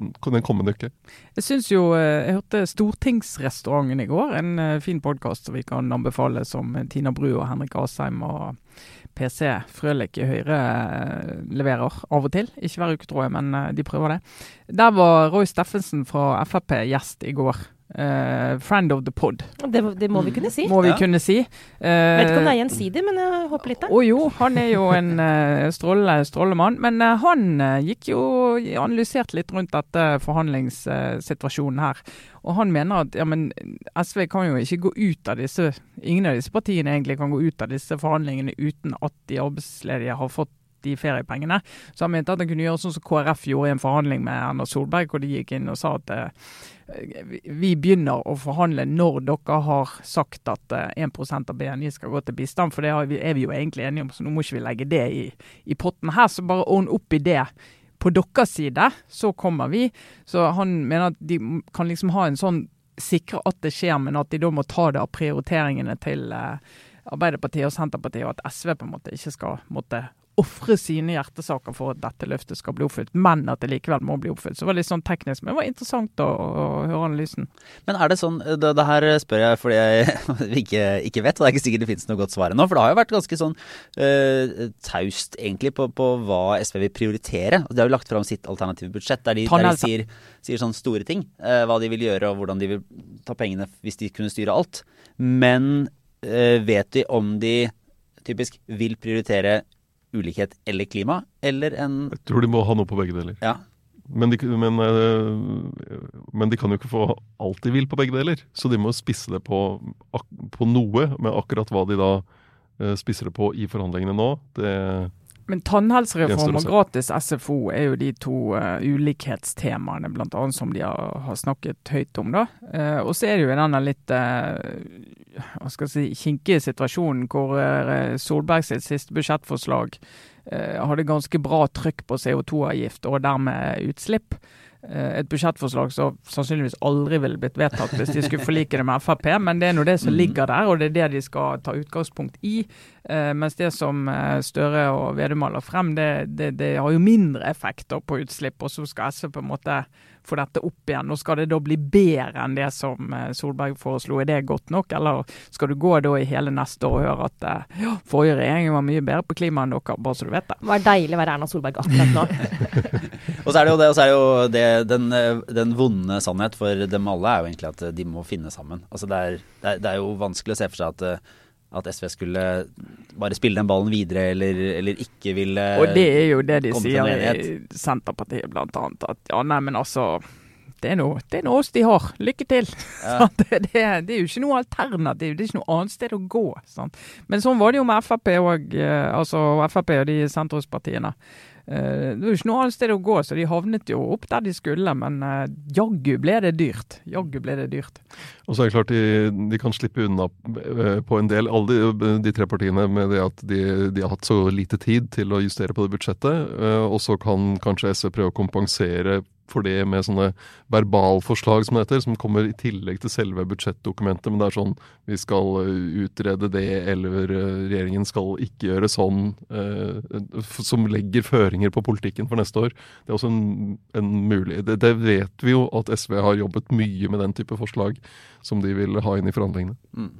den kommende uke. Jeg syns jo Jeg hørte Stortingsrestauranten i går. En fin podkast som vi kan anbefale, som Tina Bru og Henrik Asheim og PC Frølik i Høyre leverer av og til. Ikke hver uke, tror jeg, men de prøver det. Der var Roy Steffensen fra Frp gjest i går. Uh, friend of the pod. Det, det, må vi kunne si. Må vi ja. kunne si. Uh, Vet ikke om det er gjensidig, men jeg håper litt der. Å oh, jo, han er jo en uh, <laughs> stråle, strålemann. Men uh, han gikk jo analysert litt rundt dette forhandlingssituasjonen her. Og han mener at ja, men SV kan jo ikke gå ut av disse Ingen av disse partiene egentlig kan gå ut av disse forhandlingene uten at de arbeidsledige har fått de feriepengene. Så han mente at han kunne gjøre sånn som KrF gjorde i en forhandling med Erna Solberg, hvor de gikk inn og sa at vi begynner å forhandle når dere har sagt at 1 eh, av BNI skal gå til bistand. For det er vi jo egentlig enige om, så nå må ikke vi legge det i, i potten her. Så bare ordne opp i det. På deres side så kommer vi. Så han mener at de kan liksom ha en sånn sikre at det skjer, men at de da må ta det av prioriteringene til eh, Arbeiderpartiet og Senterpartiet, og at SV på en måte ikke skal måtte ofre sine hjertesaker for at dette løftet skal bli oppfylt, men at det likevel må bli oppfylt. Så det var litt sånn teknisk, men det var interessant å, å høre analysen. Men er det sånn, det, det her spør jeg fordi jeg <laughs> ikke, ikke, vet, og det er ikke sikkert det finnes noe godt svar ennå. For det har jo vært ganske sånn uh, taust egentlig på, på, hva SV vil prioritere. Altså, de har jo lagt fram sitt alternative budsjett der de, der de sier, sier, sånne store ting. Uh, hva de vil gjøre og hvordan de vil ta pengene hvis de kunne styre alt. Men uh, vet de om de typisk vil prioritere ulikhet eller klima, eller en Jeg tror de må ha noe på begge deler. Ja. Men de, men, eh, men de, kan jo ikke få alt de vil på begge deler. Så de må spisse det på, på noe, med akkurat hva de da eh, spisser det på i forhandlingene nå. Det men tannhelsereform og gratis SFO er jo de to uh, ulikhetstemaene blant annet som de har, har snakket høyt om. da. Uh, og så er det jo denne litt uh, hva skal jeg si, kinkige situasjonen hvor Solberg sitt siste budsjettforslag hadde ganske bra trykk på CO2-avgift og dermed utslipp. Eh, et budsjettforslag som sannsynligvis aldri ville blitt vedtatt hvis de skulle forlike det med Frp, men det er nå det som mm. ligger der, og det er det de skal ta utgangspunkt i. Uh, mens det som uh, Støre og Vedum lagt frem, det, det, det, har jo mindre effekter på utslipp, og så skal SV på en måte få dette opp igjen. Og Skal det da bli bedre enn det som eh, Solberg foreslo, er det godt nok? Eller skal du gå da i hele neste år og høre at eh, ja, forrige regjering var mye bedre på klima enn dere, bare så du vet det. Det var deilig å være Erna Solberg akkurat nå. <laughs> og så er det jo, det, er jo det, den, eh, den, vonde sannhet for dem alle er jo egentlig at de må finne sammen. Altså det er, det er, det er jo vanskelig å se for seg at at SV skulle bare spille den ballen videre, eller, eller ikke ville Og det er jo det de sier i Senterpartiet, blant annet. At ja, nei, men altså det er noe, det er noe oss de har. Lykke til! Ja. <laughs> Det, det, det, er jo ikke noe alternativ. Det er ikke noe annet sted å gå. Sant? Men sånn var det jo med Frp og, eh, altså Frp og de sentrumspartiene. Eh, det var jo ikke noe annet sted å gå, så de havnet jo opp der de skulle. Men uh, jaggu ble det dyrt. Jaggu ble det dyrt. Og så er det klart de, de kan slippe unna uh, på en del, alle de, de, tre partiene, med det at de, de, har hatt så lite tid til å justere på det budsjettet. Uh, og så kan kanskje SV prøve å kompensere for det med sånne verbalforslag, som det heter, som kommer i tillegg til selve budsjettdokumentet. Men det er sånn vi skal eh, utrede det, eller eh, regjeringen skal ikke gjøre sånn. Eh, som legger føringer på politikken for neste år. Det er også en, en mulig det, det, vet vi jo at SV har jobbet mye med den type forslag som de vil ha inn i forhandlingene. Mm.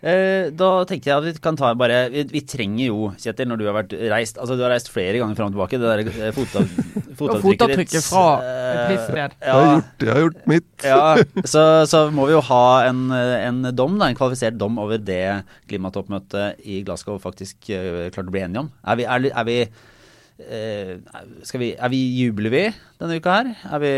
Eh, da tenkte jeg at vi kan ta bare Vi, vi trenger jo, Kjetil, når du har vært reist Altså du har reist flere ganger fram og tilbake. Det der eh, <laughs> fotav, fotavtrykket ditt. fra et eh, visst sted. Ja, jeg, har gjort, jeg har gjort mitt. ja, så, så, må vi jo ha en, en dom, da, en kvalifisert dom over det klimatoppmøtet i Glasgow faktisk klarte å bli enige om. Er vi, er, er vi uh, skal vi, er vi Jubler vi denne uka her? Er vi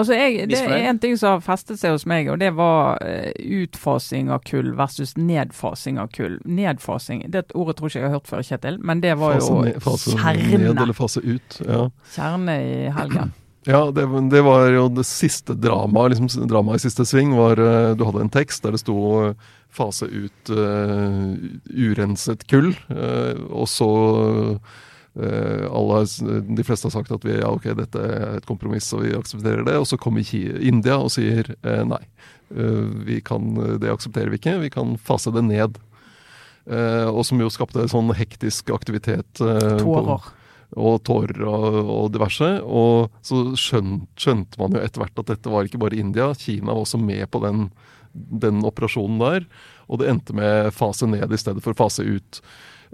Altså jeg, Det er en ting som har festet seg hos meg, og det var eh, utfasing av kull versus nedfasing av kull. Nedfasing, det ordet tror ikke jeg har hørt før, Kjetil, men det var Fase, jo fase ned eller fase ut. Ja, Kjerne i helgen. ja det, det var jo det siste dramaet. Liksom, dramaet i siste sving var eh, Du hadde en tekst der det sto eh, 'fase ut uh, urenset kull', uh, og så eh, alle, de fleste har sagt at vi, ja, ok, dette er et kompromiss og vi aksepterer det. Og så kommer India og sier eh, nei, eh, vi kan, det aksepterer vi ikke, vi kan fase det ned. Eh, og som jo skapte sånn hektisk aktivitet. eh, på- Tårer. og tårer og, og diverse. Og så skjønt, skjønte man jo etter hvert at dette var ikke bare India. Kina var også med på den, den operasjonen der. Og det endte med fase ned i stedet for fase ut.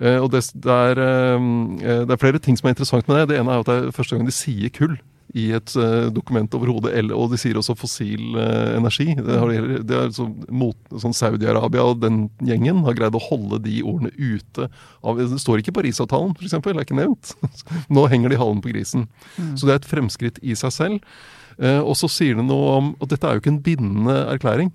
Eh, og det, det, er, eh, det er flere ting som er interessant med det. Det ene er at det er første gang de sier kull i et eh, dokument overhodet. eller- Og de sier også fossil eh, energi. Det, har, det er så, mot, sånn Saudi-Arabia og den gjengen har greid å holde de ordene ute. Av, det står ikke Parisavtalen, f.eks. Det er ikke nevnt. <laughs> Nå henger de halen på grisen. Så det er et fremskritt i seg selv. Eh, og så sier det noe om Og dette er jo ikke en bindende erklæring.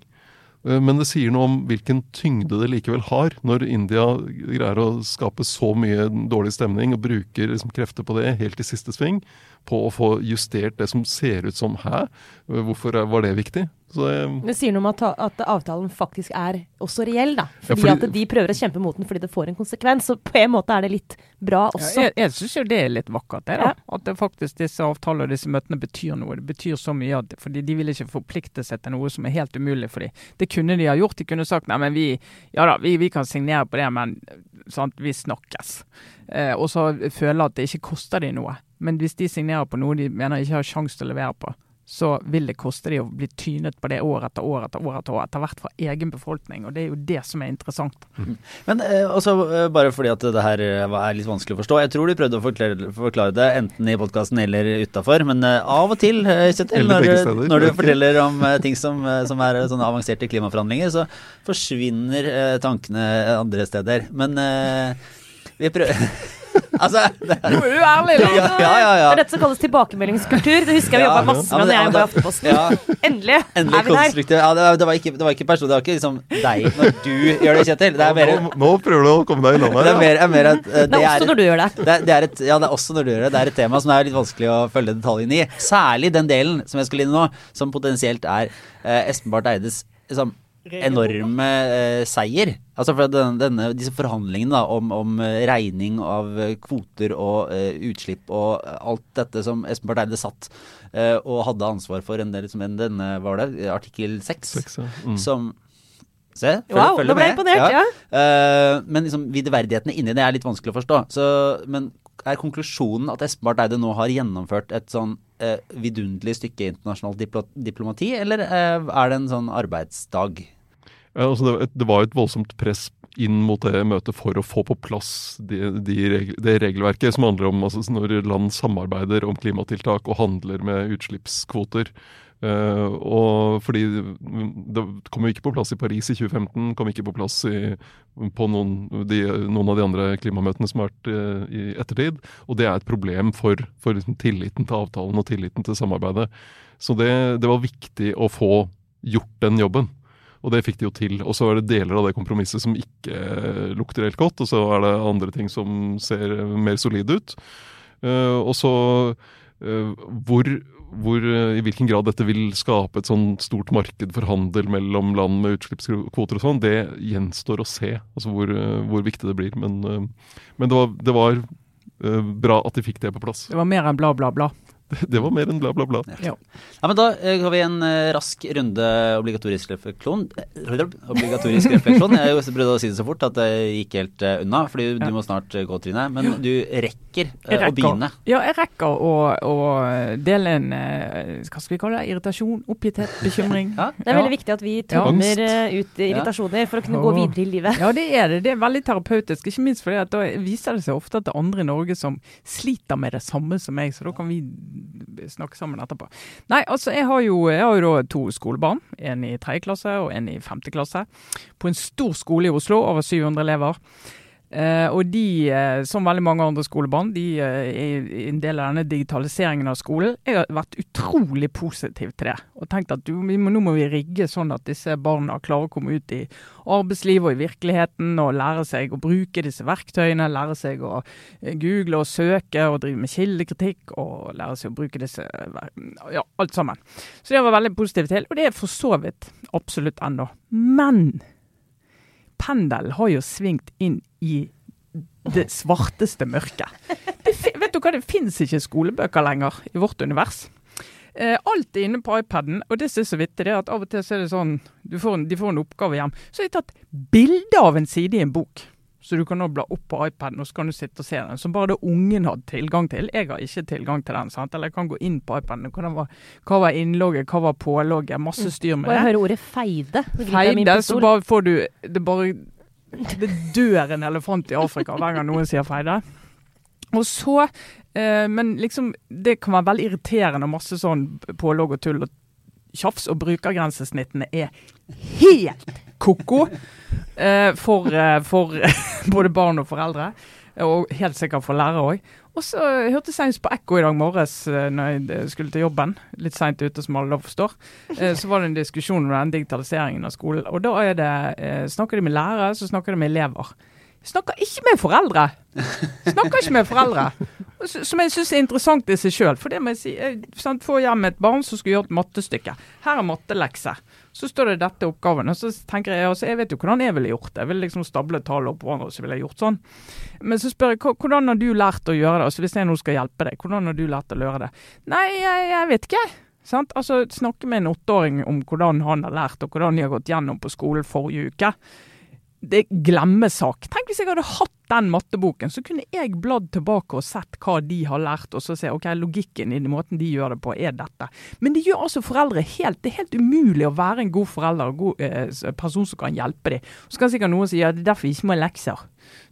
Eh, Men det sier noe om hvilken tyngde det likevel har, når India greier å skape så mye dårlig stemning og bruker liksom krefter på det helt i siste sving, på å få justert det som ser ut som hæ? Hvorfor er- var det viktig? Så det, Det sier noe om at, at avtalen faktisk er også reell, da. Ja, Fordi, fordi- at de prøver å kjempe mot den fordi det får en konsekvens. Så på en måte er det litt bra Ja, også. jeg jeg syns jo det er litt vakkert, det da. Ja. At det faktisk disse avtalene og disse møtene betyr noe. Det betyr så mye at fordi de vil ikke forplikte seg til noe som er helt umulig for dem. Det kunne de ha gjort. De kunne sagt nei, men vi, ja da, vi, vi kan signere på det, men sant, vi snakkes. Eh, og så føle at det ikke koster dem noe. Men hvis de signerer på noe de mener ikke har sjanse til å levere på, så vil det koste de å bli tynet på det år etter år etter år etter år, etter hvert fra egen befolkning. Og det er jo det som er interessant. Men eh, også eh, bare fordi at det her eh, er litt vanskelig å forstå. Jeg tror du prøvde å forklare, forklare det enten i podkasten eller utafor, men eh, av og til, eh, Kjetil, når, du- når du forteller om eh, ting som, som er sånne avanserte klimaforhandlinger, så forsvinner eh, tankene andre steder. Men eh, vi prøver <laughs> Altså det er, er ærlig, ja, ja, ja, Det er dette som kalles tilbakemeldingskultur. Det husker jeg vi Ja. jobba masse med da jeg var jobba i Aftenposten. ja. Endelig, Endelig er vi der. Ja, det, var- det var ikke, det var ikke personlig, det var ikke liksom deg når du gjør det, Kjetil. Det er mer, nå, nå prøver du å komme deg unna det er mer, er mer at uh, Det er også når du gjør det. Det det er et, ja, det er også når du gjør det. Det er et tema som er litt vanskelig å følge detaljene i. Særlig den delen som jeg skulle inn i nå, som potensielt er uh, Espen Barth Eides liksom, enorme eh, seier. Altså for denne, denne, Disse forhandlingene da, om, om eh, regning av eh, kvoter og eh, utslipp og eh, alt dette som Espen Barth Eide satt eh, og hadde ansvar for en del som en, denne, var det, artikkel 6, Seks, ja. Mm. som Se, følg, Wow, følg nå ble jeg imponert, ja. Eh, men liksom videverdighetene inni det er litt vanskelig å forstå. Så, men er konklusjonen at Espen Barth Eide nå har gjennomført et sånn vidunderlig stykke internasjonalt diplomati, eller eh, er det en sånn arbeidsdag? Ja, altså det, det var et voldsomt press inn mot det møtet for å få på plass de, de det regelverket som handler om altså når land samarbeider om klimatiltak og handler med utslippskvoter. Eh, og fordi det kom jo ikke på plass i Paris i 2015, kom ikke på plass i, på noen, de, noen av de andre klimamøtene som har vært uh, i ettertid. Og det er et problem for, for liksom tilliten til avtalen og tilliten til samarbeidet. Så det, det var viktig å få gjort den jobben. Og det fikk de jo til. Og så er det deler av det kompromisset som ikke eh, lukter helt godt, og så er det andre ting som ser mer solide ut. Uh, og så hvor, hvor, eh, i hvilken grad dette vil skape et sånn stort marked for handel mellom land med utslippskvoter og sånn, det gjenstår å se. Altså hvor, eh, hvor viktig det blir. Men, eh, men det var, det var bra at de fikk det på plass. Det var mer enn bla, bla, bla. <laughs> Det var mer enn bla, bla, bla. Ja. Ja, men Da eh, har vi en eh, rask runde obligatorisk refleksjon. Eh, Obligatorisk <laughs> refleksjon. Jeg prøvde å si det så fort at det gikk helt unna, fordi du Ja. må snart gå, Trine. Men du rekker Jeg å begynne. ja, jeg rekker å, å dele en Hva skal vi kalle det? Irritasjon? Oppgitthet? Bekymring? <laughs> Ja. Det er veldig viktig at vi tømmer ut irritasjoner for å kunne gå videre i livet. Ja, det er det. Det er veldig terapeutisk. Ikke minst fordi at da viser det seg ofte at det er andre i Norge som sliter med det samme som meg, så da kan vi snakke sammen etterpå. Nei, altså jeg har jo, jeg har jo to skolebarn. En i tredje klasse og en i femte klasse. På en stor skole i Oslo, over 700 elever. Eh, og de, eh, som veldig mange andre skolebarn, de eh, er en del av denne digitaliseringen av skolen. Jeg har vært utrolig positiv til det. Og tenkt at du, må, nå må vi rigge sånn at disse barna klarer å komme ut i arbeidslivet og i virkeligheten og lære seg å bruke disse verktøyene. Lære seg å google og søke og drive med kildekritikk og lære seg å bruke disse Ja, alt sammen. Så det var veldig positiv til, og det er for så vidt absolutt ennå. Men pendelen har jo svingt inn i det svarteste mørket. Det, vet du hva, det fins ikke skolebøker lenger i vårt univers. Eh, alt er inne på iPaden, og det som er så vittig, er at av og til så er det sånn får en, De får en oppgave hjem. Så har de tatt bilde av en side i en bok. Så du kan nå bla opp på iPaden og så kan du sitte og se den. Som bare det ungen hadde tilgang til. Jeg har ikke tilgang til den. sant? Eller jeg kan gå inn på iPaden. Hva hva var innlogget, hva var pålogget? Masse styr med Og jeg det. hører ordet feide. Feide, så bare får du Det bare Det dør en elefant i Afrika hver gang noen sier feide. Og så eh, Men liksom, det kan være veldig irriterende og masse sånn pålogg og tull og tjafs, og brukergrensesnittene er helt ko-ko eh, for, eh, for <laughs> både barn og foreldre. Og helt sikkert for lærere òg. Og så hørte jeg senest på Ekko i dag morges eh, når jeg eh, skulle til jobben. Litt seint ute, som alle da forstår. Så var det en diskusjon om den digitaliseringen av skolen. Og da det, snakker de med lærere, så snakker de med elever. Snakker ikke med foreldre! Snakker ikke med foreldre. Som jeg syns er interessant i seg sjøl. For det må jeg si, jeg får hjem et barn som gjøre et mattestykke. Her er mattelekse. Så står det dette oppgaven. Og så tenker jeg altså, jeg vet jo hvordan jeg ville gjort det. Jeg ville liksom stable tall på hverandre, og så ville jeg gjort sånn. Men så spør jeg hvordan har du lært å gjøre det? Altså Hvis jeg nå skal hjelpe deg, hvordan har du lært å gjøre det? Nei, jeg, jeg vet ikke. Sant? Altså Snakke med en åtteåring om hvordan han har lært, og hvordan de har gått gjennom på skolen forrige uke. Det er glemmesak. Tenk hvis jeg hadde hatt den matteboken, så kunne jeg bladd tilbake og sett hva de har lært, og så se ok, logikken i den måten de gjør det på, er dette. Men det gjør altså foreldre helt Det er helt umulig å være en god forelder og god eh, person som kan hjelpe dem. Så kan sikkert noen si ja, det er derfor vi ikke må ha lekser.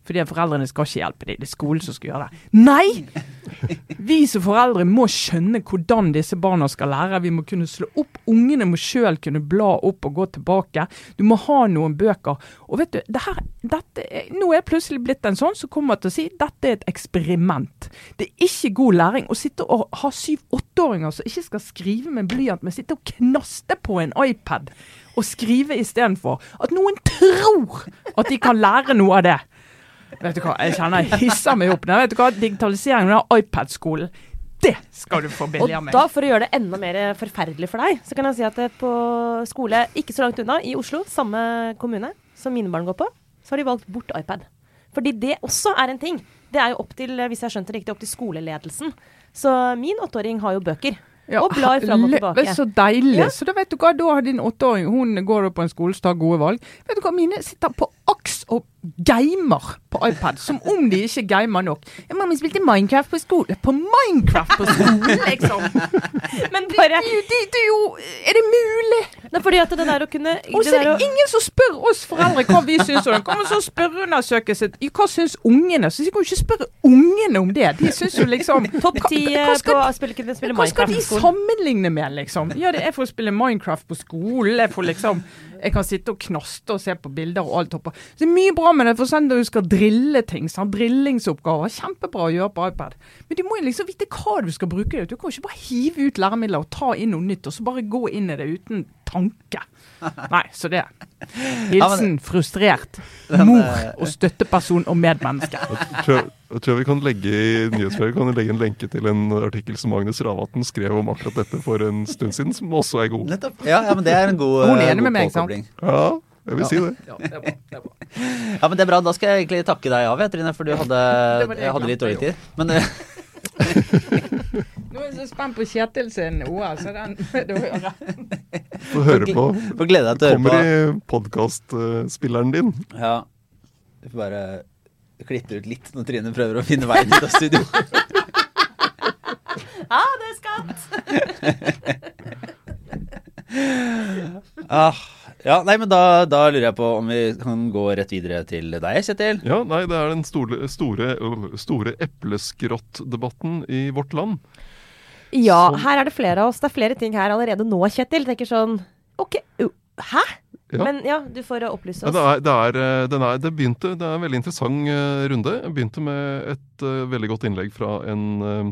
Fordi foreldrene skal ikke hjelpe dem, det er skolen som skal gjøre det. Nei! Vi som foreldre må skjønne hvordan disse barna skal lære. Vi må kunne slå opp. Ungene må sjøl kunne bla opp og gå tilbake. Du må ha noen bøker. Og vet du, det her, dette, nå er jeg plutselig blitt en sånn som kommer til å si dette er et eksperiment. Det er ikke god læring å sitte og ha syv-åtteåringer som ikke skal skrive med blyant, men sitte og knaste på en iPad og skrive istedenfor. At noen tror at de kan lære noe av det. Vet du hva, jeg kjenner jeg hisser meg opp. Nei, vet du hva, Digitaliseringen av iPad-skolen, det skal du få billig av meg. Og da, for å gjøre det enda mer forferdelig for deg, så kan jeg si at på skole ikke så langt unna, i Oslo, samme kommune som mine barn går på, så har de valgt bort iPad. Fordi det også er en ting. Det er jo opp til, hvis jeg skjønte det riktig, opp til skoleledelsen. Så min åtteåring har jo bøker. Ja, og blar fram og tilbake. Så deilig. Ja. Så da vet du hva, da har din åtteåring Hun går opp på en skole som tar gode valg. Vet du hva, mine sitter på aks og gamer på iPad. Som om de ikke gamer nok. Ja, mamma spilte Minecraft på skole. På Minecraft på skolen, liksom! Men bare det, det, det er jo Er det mulig? Er fordi at det der å kunne Og så er å, det ingen som spør oss foreldre hva vi syns om det. Kommer så spørreundersøkelse hva syns ungene. Så vi kan jo ikke spørre ungene om det. De syns jo liksom <laughs> Topp ti eh, på å spille, Minecraft på skolen. hva skal de sammenligne med, liksom? Ja, det, er for å spille Minecraft på skolen. Jeg får liksom Jeg kan sitte og knaste og se på bilder og alt oppå. Så det er mye bra med det, for sånn når du skal drille ting. Sant? Drillingsoppgaver. Kjempebra å gjøre på iPad. Men du må jo liksom vite hva du skal bruke det til. Du kan jo ikke bare hive ut læremidler og ta inn noe nytt, og så bare gå inn i det uten tanke. <laughs> Nei, så det. Hilsen frustrert <laughs> mor og støtteperson og medmenneske. <laughs> Jeg tror, jeg tror vi kan legge i nyhetsbrevet kan vi legge en lenke til en artikkel som Magnus Ravatn skrev om akkurat dette for en stund siden, som også er god. Nettopp. Ja, ja, men det er en god, Hun er eh, enig med meg, sant? påkobling. Ja, jeg vil si det. Ja, det er bra. Det er bra. Ja, men det er bra. Da skal jeg egentlig takke deg av, Trine, for du hadde, <laughs> hadde litt dårlig tid. Men <laughs> Nå er jeg så spent på Kjetil sin OL, så den. <laughs> Få høre på. Få glede deg til å Kommer høre i podkastspilleren din. Ja. Du får bare klippe ut litt når Trine prøver å finne veien ut av studio. Ja, det er skatt! Ah, ja, nei, men da, da lurer jeg på om vi kan gå rett videre til deg, Kjetil. Ja, nei, det er den store, store, store epleskrottdebatten i vårt land. Ja, Som- her er det flere av oss. Det er flere ting her allerede nå, Kjetil. Tenker sånn OK, uh, hæ? Ja. Men ja, du får opplyse opplyse Ja, oss. det, er, det, er, eh, den er, det begynte, det er en veldig interessant eh, runde. Jeg begynte med et uh, veldig godt innlegg fra en eh,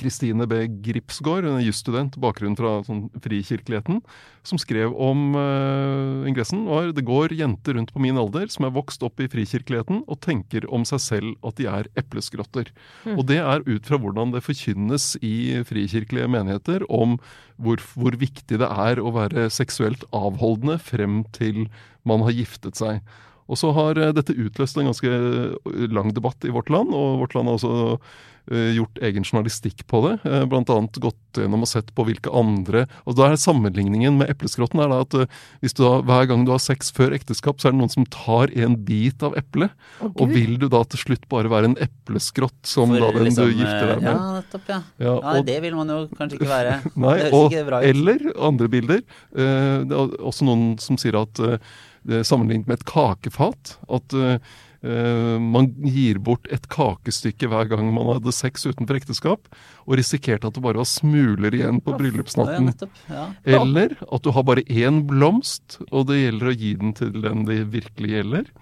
Kristine B. Gripsgaard, en jusstudent, bakgrunn fra sånn, frikirkeligheten, som skrev om uh, ingressen var det går jenter rundt på min alder som er vokst opp i frikirkeligheten og tenker om seg selv at de er epleskrotter. Og det er ut fra hvordan det forkynnes i frikirkelige menigheter om hvor, hvor viktig det er å være seksuelt avholdende frem til man har giftet seg. Og så har eh, dette utløst en ganske eh, lang debatt i vårt land, og vårt land har også eh, gjort egen journalistikk på det. Bl.a. Gått gjennom og sett på hvilke andre Og da er sammenligningen med epleskrotten er da at hvis du da, hver gang du har sex før ekteskap, så er det noen som tar en bit av eplet. Og vil du da til slutt bare være en epleskrott som For da den liksom, du gifter deg Ja, med? nettopp, ja. Ja, ja. og- Det vil man jo kanskje ikke være. <laughs> Nei, det høres og, ikke bra ut. eller andre bilder. Eh, det er også noen som sier at sammenlignet med et kakefat. At eh, eh, man gir bort et kakestykke hver gang man hadde sex utenfor ekteskap, og risikerte at det bare var smuler igjen på bryllupsnatten. Ja. Eller at du har bare én blomst, og det gjelder å gi den til den det virkelig gjelder.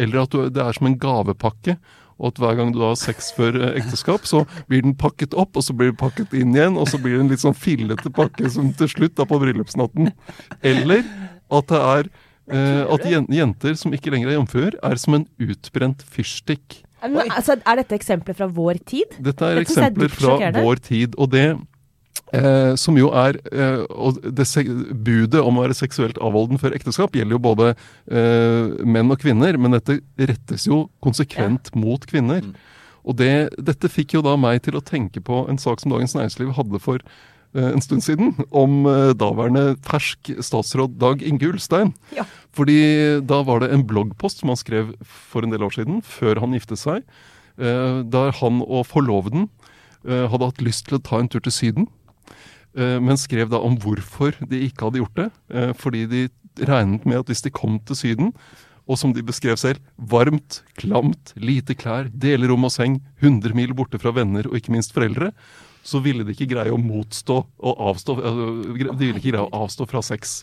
Eller at du, det er som en gavepakke, og at hver gang du har sex før eh, ekteskap, så blir den pakket opp, og så blir den pakket inn igjen, og så blir det en litt sånn fillete pakke som til slutt da på bryllupsnatten. Eller at det er eh, at jenter som ikke lenger er jomfruer, er som en utbrent fyrstikk. Men, altså, er dette eksempler fra vår tid? Dette er Dette er eksempler fra vår tid. Og det eh, som jo er eh, og det se Budet om å være seksuelt avholden før ekteskap gjelder jo både eh, menn og kvinner, men dette rettes jo konsekvent mot kvinner. Mm. Og det, dette fikk jo da meg til å tenke på en sak som Dagens Næringsliv hadde for eh, en stund siden, om eh, daværende fersk statsråd Dag Inge Ulstein. Ja. Fordi da var det en bloggpost som han skrev for en del år siden, før han giftet seg, eh, der han og forloveden eh, hadde hatt lyst til å ta en tur til Syden. eh, Men skrev da om hvorfor de ikke hadde gjort det. eh, Fordi de regnet med at hvis de kom til Syden, og som de beskrev selv, varmt, klamt, lite klær, delerom og seng, 100 mil borte fra venner og ikke minst foreldre, så ville de ikke greie å motstå og avstå altså, De ville ikke greie å avstå fra sex.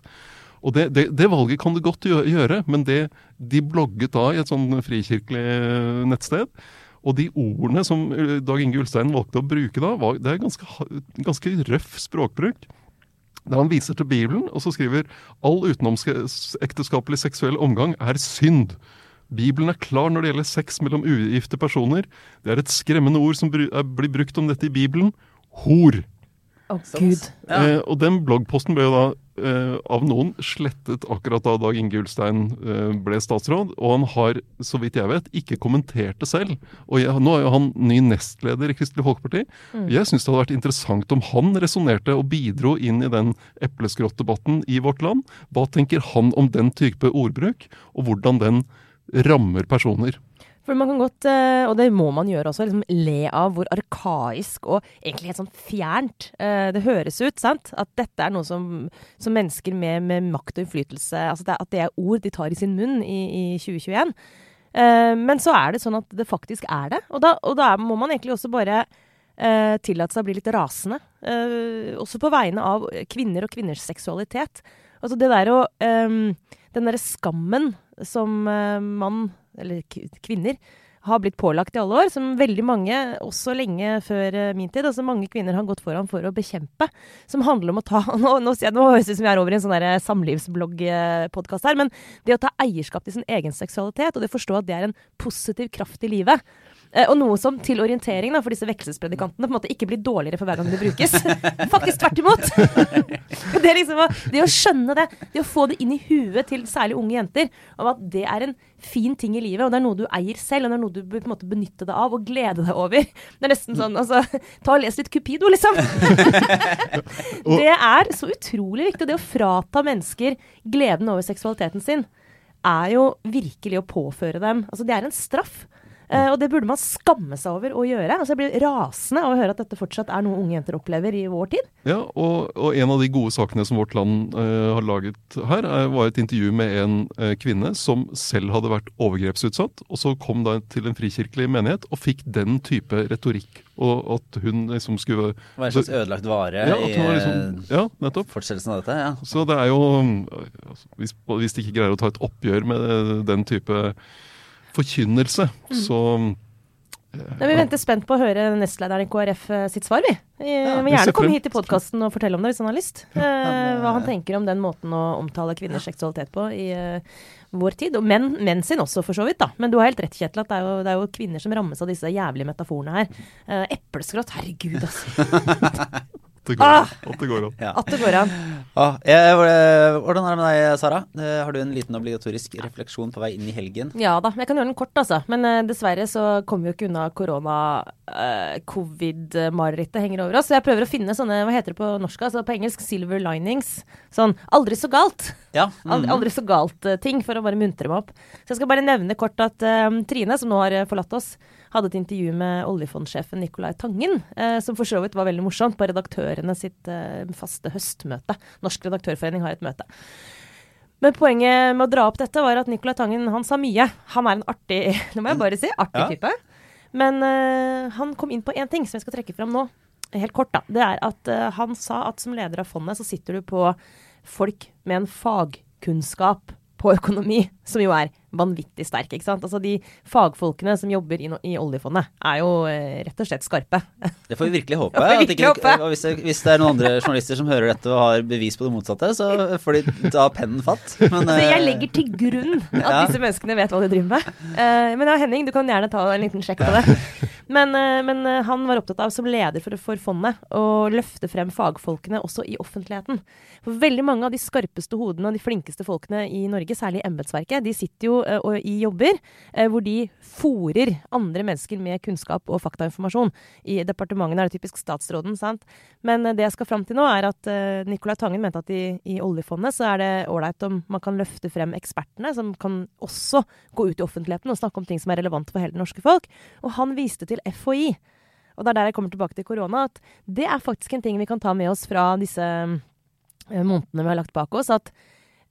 Og det, det, det valget kan du godt gjøre, men det de blogget da i et sånn frikirkelig eh, nettsted, og de ordene som eh, Dag Inge Ulstein valgte å bruke da, var, det er ganske, ganske røff språkbruk. Der han viser til Bibelen, og så skriver all utenomsekteskapelig seksuell omgang er synd. Bibelen er klar når det gjelder sex mellom ugifte personer. Det er et skremmende ord som blir brukt om dette i Bibelen. Hor. Å, Gud. Ja. Eh, og den bloggposten ble jo da eh, av noen slettet akkurat da Dag Inge Ulstein eh, ble statsråd. Og han har, så vidt jeg vet, ikke kommentert det selv. Og jeg, nå er jo han ny nestleder i Kristelig Folkeparti. Jeg syns det hadde vært interessant om han resonnerte og bidro inn i den epleskrottdebatten i vårt land. Hva tenker han om den type ordbruk, og hvordan den rammer personer? For man kan godt, eh, og det må man gjøre også, liksom le av hvor arkaisk og egentlig helt sånn fjernt eh, det høres ut. sant? At dette er noe som, som mennesker med, med makt og innflytelse altså det, At det er ord de tar i sin munn i, i 2021. Eh, men så er det sånn at det faktisk er det. Og da, og da må man egentlig også bare tillate seg å bli litt rasende. Også på vegne av kvinner og kvinners seksualitet. Altså det der å Den derre skammen som mann, eller kvinner, har blitt pålagt i alle år, som veldig mange, også lenge før eh, min tid, altså mange kvinner har gått foran for å bekjempe. Som handler om å ta <laughs> Nå, nå, nå høres det ut som vi er over i en sånn samlivsbloggpodkast samlivsblogg-podkast her, men det å ta eierskap til sin egen seksualitet, og det å forstå at det er en positiv kraft i livet. Eh, og noe som til orientering da, for disse vekselspredikantene på en måte ikke blir dårligere for hver gang det brukes. <laughs> Faktisk tvert imot! <laughs> det, er liksom det å skjønne det, det å få det inn i huet til særlig unge jenter, om at det er en fin ting i livet, og det er noe du eier selv, og det er noe du bør på en måte benytte deg av og glede deg over. Det er nesten sånn, altså Ta og les litt Cupido, liksom. <laughs> det er så utrolig viktig. Det å frata mennesker gleden over seksualiteten sin, er jo virkelig å påføre dem Altså, det er en straff. Eh, og det burde man skamme seg over å gjøre. Altså Jeg blir rasende av å høre at dette fortsatt er noe unge jenter opplever i vår tid. Ja, og, og en av de gode sakene som Vårt Land uh, har laget her, er, var et intervju med en uh, kvinne som selv hadde vært overgrepsutsatt, og så kom da til en frikirkelig menighet og fikk den type retorikk. Og at hun liksom skulle Var en slags ødelagt vare ja, i liksom, ja, nettopp. fortsettelsen av dette? Ja. Så det er jo altså, hvis, hvis de ikke greier å ta et oppgjør med den type forkynnelse, Mm. så Men vi venter spent på å høre nestlederen i KrF eh, sitt svar, vi. Vi Ja, må gjerne komme hit til podkasten og fortelle om det hvis han har lyst. Eh, men, hva han eh, tenker om den måten å omtale kvinners seksualitet på i eh, vår tid. Og menn, menn sin også, for så vidt. da. Men du har helt rett, Kjetil, at det er, jo, det er jo kvinner som rammes av disse jævlige metaforene her. Eh, epleskrått, herregud, altså. <laughs> det går, Ah! at det går an. Ja. At det går an. Ah, jeg, eh, hvordan er det med deg, Sara? Eh, Har du en liten obligatorisk refleksjon på vei inn i helgen? Ja da, jeg kan gjøre den kort, altså. Men uh, dessverre så kommer vi jo ikke unna korona. Uh, Covid-marerittet henger over oss. Så jeg prøver å finne sånne, hva heter det på norsk? Altså på engelsk silver linings. Sånn aldri så galt. Ja. <laughs> Aldri, mhm. aldri så galt-ting, for å bare muntre meg opp. Så jeg skal bare nevne kort at Trine, som nå har forlatt oss, hadde et intervju med oljefondsjefen Nicolai Tangen, eh, som for så vidt var veldig morsomt, på redaktørene sitt eh, faste høstmøte. Norsk redaktørforening har et møte. Men poenget med å dra opp dette var at Nicolai Tangen han sa mye. Han er en artig <laughs> det må jeg bare si, artig Ja. type. Men eh, han kom inn på én ting som jeg skal trekke fram nå. Helt kort, da. Det er at eh, han sa at som leder av fondet så sitter du på folk med en fagkunnskap på økonomi, som jo er vanvittig sterk. ikke sant? Altså De fagfolkene som jobber i, no i oljefondet, er jo eh, rett og slett skarpe. Det får vi virkelig håpe. <laughs> Vi virkelig ikke, håpe. hvis, det, hvis det er noen andre journalister som hører dette og har bevis på det motsatte, så får de ta pennen fatt. Men, Så jeg eh, legger til grunn at Ja. disse menneskene vet hva de driver med. Eh, men ja, Henning, du kan gjerne ta en liten sjekk på det. <laughs> Men, eh, men han var opptatt av, som leder for, for fondet, å løfte frem fagfolkene også i offentligheten. For veldig mange av de skarpeste hodene og de flinkeste folkene i Norge, særlig i embetsverket, de sitter jo eh, i jobber eh, hvor de fòrer andre mennesker med kunnskap og faktainformasjon. I departementene er det typisk statsråden, sant. Men eh, det jeg skal fram til nå, er at uh, Nicolai Tangen mente at i, i oljefondet så er det ålreit om man kan løfte frem ekspertene, som kan også gå ut i offentligheten og snakke om ting som er relevant for hele det norske folk. Og han viste til FHI. Og det er der jeg kommer tilbake til korona, at det er faktisk en ting vi kan ta med oss fra disse månedene vi har lagt bak oss. At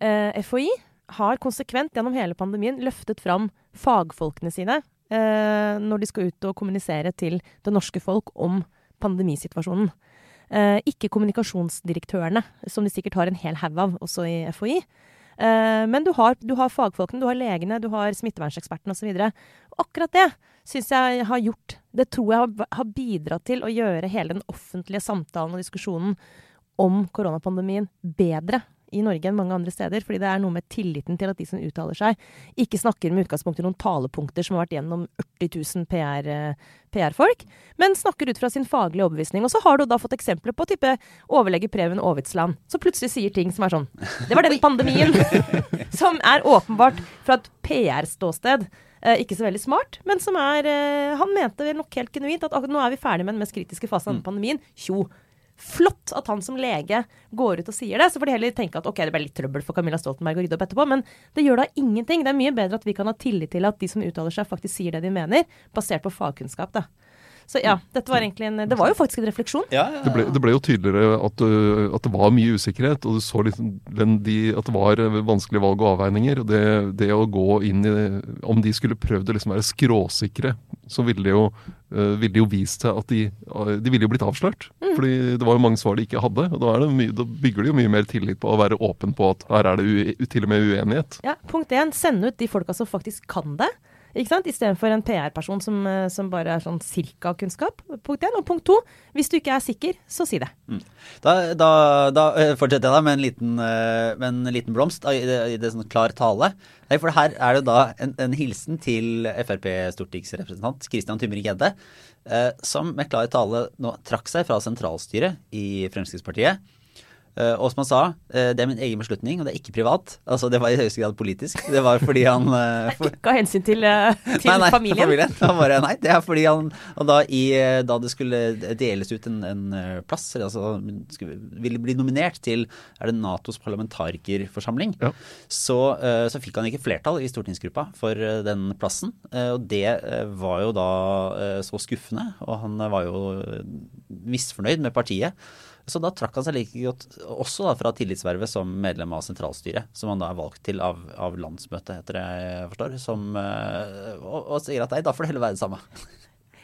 eh, FHI har konsekvent gjennom hele pandemien løftet fram fagfolkene sine eh, når de skal ut og kommunisere til det norske folk om pandemisituasjonen. Eh, ikke kommunikasjonsdirektørene, som de sikkert har en hel haug av også i FHI. Eh, men du har, du har fagfolkene, du har legene, du har smittevernsekspertene osv. Akkurat det syns jeg har gjort Det tror jeg har, har bidratt til å gjøre hele den offentlige samtalen og diskusjonen om koronapandemien bedre i Norge enn mange andre steder. Fordi det er noe med tilliten til at de som uttaler seg, ikke snakker med utgangspunkt i noen talepunkter som har vært gjennom 80 000 PR-folk, PR-folk, men snakker ut fra sin faglige overbevisning. Og så har du da fått eksempler på type overlege Preben Aavitsland, som plutselig sier ting som er sånn Det var den pandemien! <laughs> som er åpenbart fra et PR-ståsted. Eh, ikke så veldig smart, men som er eh, Han mente vel nok helt genuint at nå er vi ferdig med den mest kritiske fasen av denne pandemien. Tjo! Flott at han som lege går ut og sier det. Så får de heller tenke at ok, det ble litt trøbbel for Camilla Stoltenberg å rydde opp etterpå, men det gjør da ingenting. Det er mye bedre at vi kan ha tillit til at de som uttaler seg, faktisk sier det de mener, basert på fagkunnskap, da. Så ja, dette var egentlig en Det var jo faktisk en refleksjon. ja, ja, Det ble, det ble jo tydeligere at, øh, at det var mye usikkerhet, og du så liksom den, de, at det var øh, vanskelige valg og avveininger. og det, det å gå inn i Om de skulle prøvd å liksom være skråsikre, så ville det jo, øh, ville det jo vist seg at de, de ville jo blitt avslørt. Fordi det var jo mange svar de ikke hadde. og da, er det mye, da bygger de jo mye mer tillit på å være åpen på at her er det u, til og med uenighet. Ja, Punkt én, sende ut de folka som faktisk kan det. Ikke sant? Istedenfor en PR-person som, eh, som bare er sånn cirka-kunnskap. Punkt én. Og punkt to, hvis du ikke er sikker, så si det. Da, da, da eh, fortsetter jeg da med en liten, eh, med en liten blomst i det, i det sånn klar tale. For her er det da en, en hilsen til Frp-stortingsrepresentant Christian Tymring-Gjedde, som med klar tale nå trakk seg fra sentralstyret i Fremskrittspartiet. Eh, og som han sa, eh, det er min egen beslutning, og det er ikke privat. Altså, det var i høyeste grad politisk. Det var fordi han <laughs> eh, for, Ikke av hensyn til, til Nei, nei, familien. familien. Bare, nei, det er fordi han Og da, i, da det skulle deles ut en, en plass, eller altså skulle, ville bli nominert til er det Natos parlamentarikerforsamling, Ja. så, så fikk han ikke flertall i stortingsgruppa for den plassen. Og det var jo da så skuffende, og han var jo misfornøyd med partiet. Så da trakk han seg like godt også da fra tillitsvervet som medlem av sentralstyret, som han da er valgt til av, av landsmøtet, heter det jeg forstår, som, eh, og, og sier at nei, da får det heller være det samme.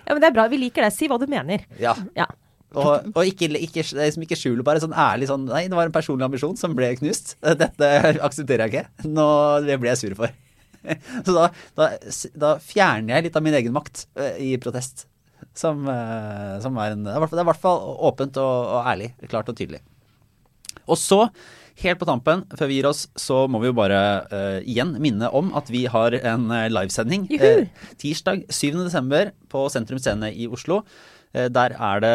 Ja, men det er bra. Vi liker det. Si hva du mener. Ja. Ja. Og, og ikke, ikke, det liksom ikke skjul, bare sånn ærlig sånn Nei, det var en personlig ambisjon som ble knust. <laughs> Dette aksepterer jeg ikke. Nå, det ble jeg sur for. <laughs> Så da, da, da fjerner jeg litt av min egen makt eh, i protest. Som, eh, som er en Det er i hvert fall- åpent og, og ærlig. Klart og tydelig. Og så, helt på tampen, før vi gir oss, så må vi jo bare uh, igjen minne om at vi har en eh, livesending eh, tirsdag 7. desember på Sentrum Scene i Oslo. Der er det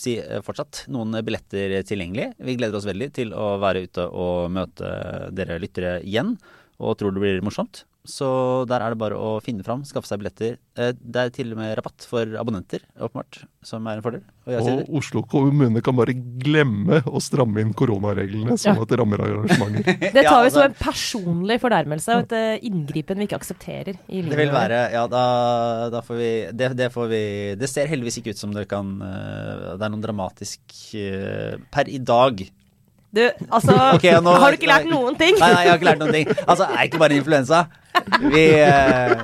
si, fortsatt noen billetter tilgjengelig. Vi gleder oss veldig til å være ute og møte dere lyttere igjen, og tror det blir morsomt. Så der er det bare å finne fram, skaffe seg billetter. Eh, Det er til og med rabatt for abonnenter, åpenbart, som er en fordel. Og jeg Og Oslo kommune kan bare glemme å stramme inn koronareglene, sånn Ja. at det rammer arrangementer. <laughs> <laughs> Det tar vi som en personlig fornærmelse og et eh, inngripen vi ikke aksepterer i livet. Det vil være Ja, da, da får vi det, det får vi Det ser heldigvis ikke ut som det kan eh, Det er noen dramatisk Per i dag Du, altså <laughs> okay, nå- Har du ikke lært noen ting? Nei, nei, jeg har ikke lært noen ting. Altså, det er ikke bare influensa. Vi eh,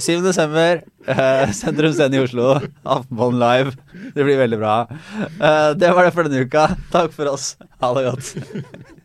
7. desember, eh, Sentrum Scene i Oslo, Aftenpåten live. Det blir veldig bra. Eh, det var det for denne uka. Takk for oss. Ha det godt.